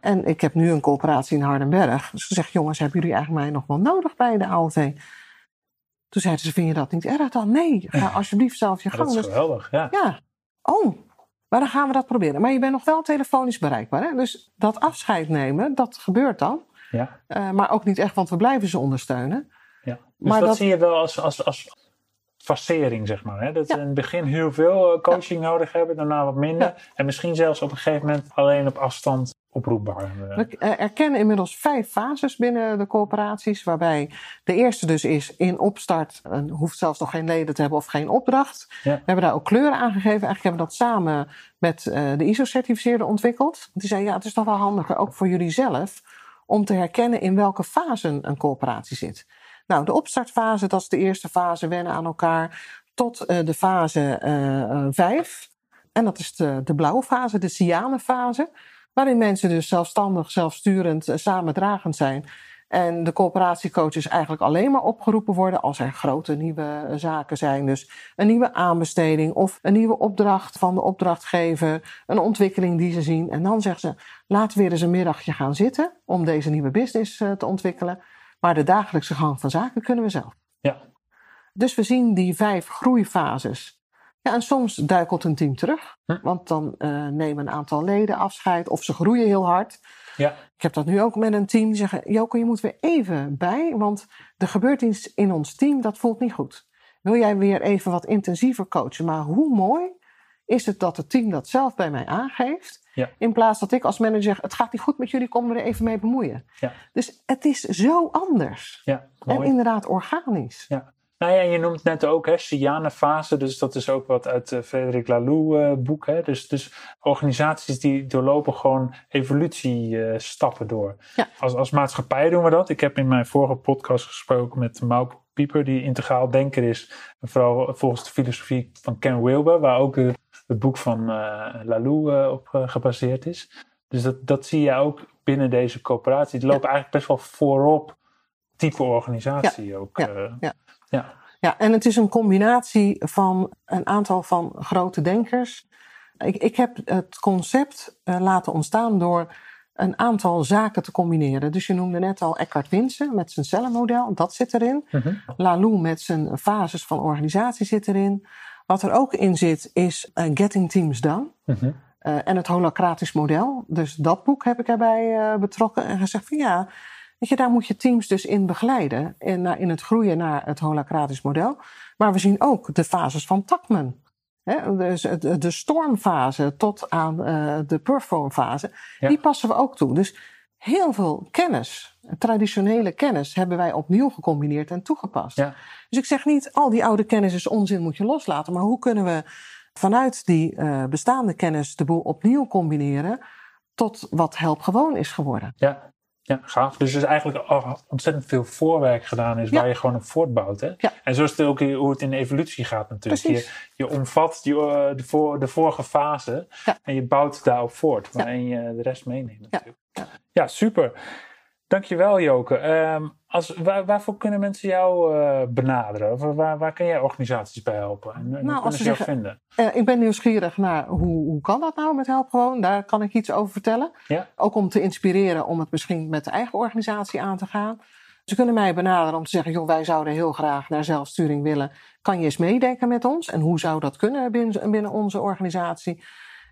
B: En ik heb nu een coöperatie in Hardenberg. Dus ik zeg, jongens, hebben jullie eigenlijk mij nog wel nodig bij de ALV? Toen zeiden ze, vind je dat niet erg dan? Nee, ga alsjeblieft zelf je
A: Maar dat
B: gang.
A: is
B: Dus
A: geweldig, ja.
B: ja, oh, maar dan gaan we dat proberen. Maar je bent nog wel telefonisch bereikbaar. Hè? Dus dat afscheid nemen, dat gebeurt dan.
A: ja.
B: Eh, maar ook niet echt, want we blijven ze ondersteunen.
A: Ja. Dus
B: Maar
A: dat,
B: dat-
A: zie je wel als, als, als facering, zeg maar. Hè? Dat
B: Ja.
A: in het begin heel veel eh, coaching nodig hebben, daarna wat minder.
B: Ja.
A: En misschien zelfs op een gegeven moment alleen op afstand oproepbaar. eh.
B: We eh, erkennen inmiddels vijf fases binnen de coöperaties. Waarbij de eerste dus is in opstart. En hoeft zelfs nog geen leden te hebben of geen opdracht.
A: Ja.
B: We hebben daar ook kleuren aan gegeven. Eigenlijk hebben we dat samen met de ISO-certificeerder ontwikkeld. Die zei ja, het is toch wel handiger, ook voor jullie zelf. Om te herkennen in welke fase een coöperatie zit. Nou, de opstartfase, dat is de eerste fase, wennen aan elkaar. Tot eh, de fase eh, eh, vijf. En dat is de, de blauwe fase, de cyanenfase. Waarin mensen dus zelfstandig, zelfsturend, eh, samendragend zijn. En de coöperatiecoaches eigenlijk alleen maar opgeroepen worden als er grote nieuwe zaken zijn. Dus een nieuwe aanbesteding of een nieuwe opdracht van de opdrachtgever, een ontwikkeling die ze zien. En dan zeggen ze, we weer eens een middagje gaan zitten om deze nieuwe business te ontwikkelen. Maar de dagelijkse gang van zaken kunnen we zelf.
A: Ja.
B: Dus we zien die vijf groeifases ja, en soms duikelt een team terug.
A: Hm.
B: Want dan uh, nemen een aantal leden afscheid of ze groeien heel hard.
A: Ja.
B: Ik heb dat nu ook met een team die zeggen: Joko, je moet weer even bij, want er gebeurt iets in ons team dat voelt niet goed. Wil jij weer even wat intensiever coachen? Maar hoe mooi is het dat het team dat zelf bij mij aangeeft?
A: Ja.
B: In plaats dat ik als manager zeg: Het gaat niet goed met jullie, kom er even mee bemoeien.
A: Ja.
B: Dus het is zo anders.
A: Ja,
B: En inderdaad organisch.
A: Ja. Nou ja, je noemt net ook, hè, Siana-fase. Dus dat is ook wat uit uh, Frederik Laloux uh, boek. Hè? Dus, dus organisaties die doorlopen gewoon evolutiestappen uh, door.
B: Ja.
A: Als, als maatschappij doen we dat. Ik heb in mijn vorige podcast gesproken met Mauke Pieper, die integraal denker is. En vooral volgens de filosofie van Ken Wilber, waar ook het boek van uh, Laloux op gebaseerd is. Dus dat, dat zie je ook binnen deze coöperatie. Die lopen ja. eigenlijk best wel voorop type organisatie
B: ja.
A: ook.
B: Ja.
A: Uh,
B: ja.
A: ja.
B: Ja, en het is een combinatie van een aantal van grote denkers. Ik, ik heb het concept uh, laten ontstaan door een aantal zaken te combineren. Dus je noemde net al Eckhart Winsen met zijn cellenmodel, dat zit erin.
A: -hmm.
B: Laloux met zijn fases van organisatie zit erin. Wat er ook in zit is uh, Getting Teams Done.
A: Mm -hmm.
B: en het holacratisch model. Dus dat boek heb ik erbij uh, betrokken en gezegd van ja, Weet je, daar moet je teams dus in begeleiden. In, in het groeien naar het holacratisch model. Maar we zien ook de fases van Takman. He, dus de, stormfase tot aan de performfase.
A: Ja.
B: Die passen we ook toe. Dus heel veel kennis, traditionele kennis, hebben wij opnieuw gecombineerd en toegepast.
A: Ja.
B: Dus ik zeg niet, al die oude kennis is onzin, moet je loslaten. Maar hoe kunnen we vanuit die uh, bestaande kennis de boel opnieuw combineren tot wat help gewoon is geworden?
A: Ja. Ja, gaaf. Dus er is eigenlijk ontzettend veel voorwerk gedaan is
B: Ja.
A: waar je gewoon op voortbouwt. Hè?
B: Ja.
A: En zo is het ook hoe het in de evolutie gaat natuurlijk. Je,
B: Precies.
A: je omvat die, eh, de, voor, de vorige fase
B: Ja.
A: en je bouwt daarop voort. Waarin je de rest meeneemt natuurlijk.
B: Ja,
A: super. Dankjewel Joke. Ehm, als, waar, waarvoor kunnen mensen jou eh, benaderen? Of waar, waar kun jij organisaties bij helpen? En, en hoe
B: Nou, als
A: ze jou
B: zeggen-
A: vinden?
B: Eh, ik ben nieuwsgierig naar hoe, hoe kan dat nou met Help Gewoon? Daar kan ik iets over vertellen.
A: Ja.
B: Ook om te inspireren om het misschien met de eigen organisatie aan te gaan. Ze kunnen mij benaderen om te zeggen, joh, wij zouden heel graag naar zelfsturing willen. Kan je eens meedenken met ons? En hoe zou dat kunnen binnen, binnen onze organisatie?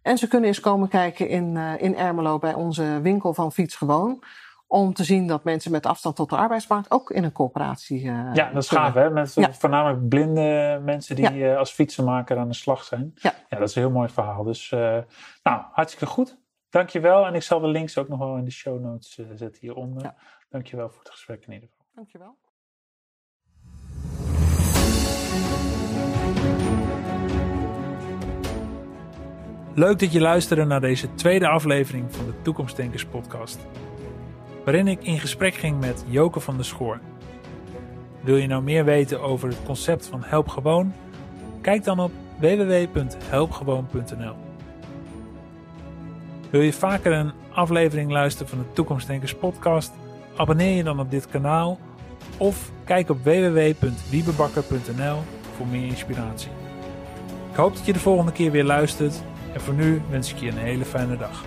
B: En ze kunnen eens komen kijken in, eh, in Ermelo bij onze winkel van Fiets Gewoon. Om te zien dat mensen met afstand tot de arbeidsmarkt ook in een coöperatie. eh,
A: Ja, dat is gaaf hè. Met
B: Ja.
A: voornamelijk blinde mensen die
B: Ja.
A: eh, als fietsenmaker aan de slag zijn.
B: Ja.
A: ja, dat is een heel mooi verhaal. Dus eh, nou, hartstikke goed. Dankjewel. En ik zal de links ook nog wel in de show notes zetten hieronder.
B: Ja.
A: Dankjewel voor het gesprek in ieder geval.
B: Dankjewel.
A: Leuk dat je luisterde naar deze tweede aflevering van de Toekomstdenkers podcast. Waarin ik in gesprek ging met Joke van der Schoor. Wil je nou meer weten over het concept van Help Gewoon? Kijk dan op www.helpgewoon.nl Wil je vaker een aflevering luisteren van de Toekomstdenkers podcast? Abonneer je dan op dit kanaal of kijk op www.wiebebakker.nl voor meer inspiratie. Ik hoop dat je de volgende keer weer luistert en voor nu wens ik je een hele fijne dag.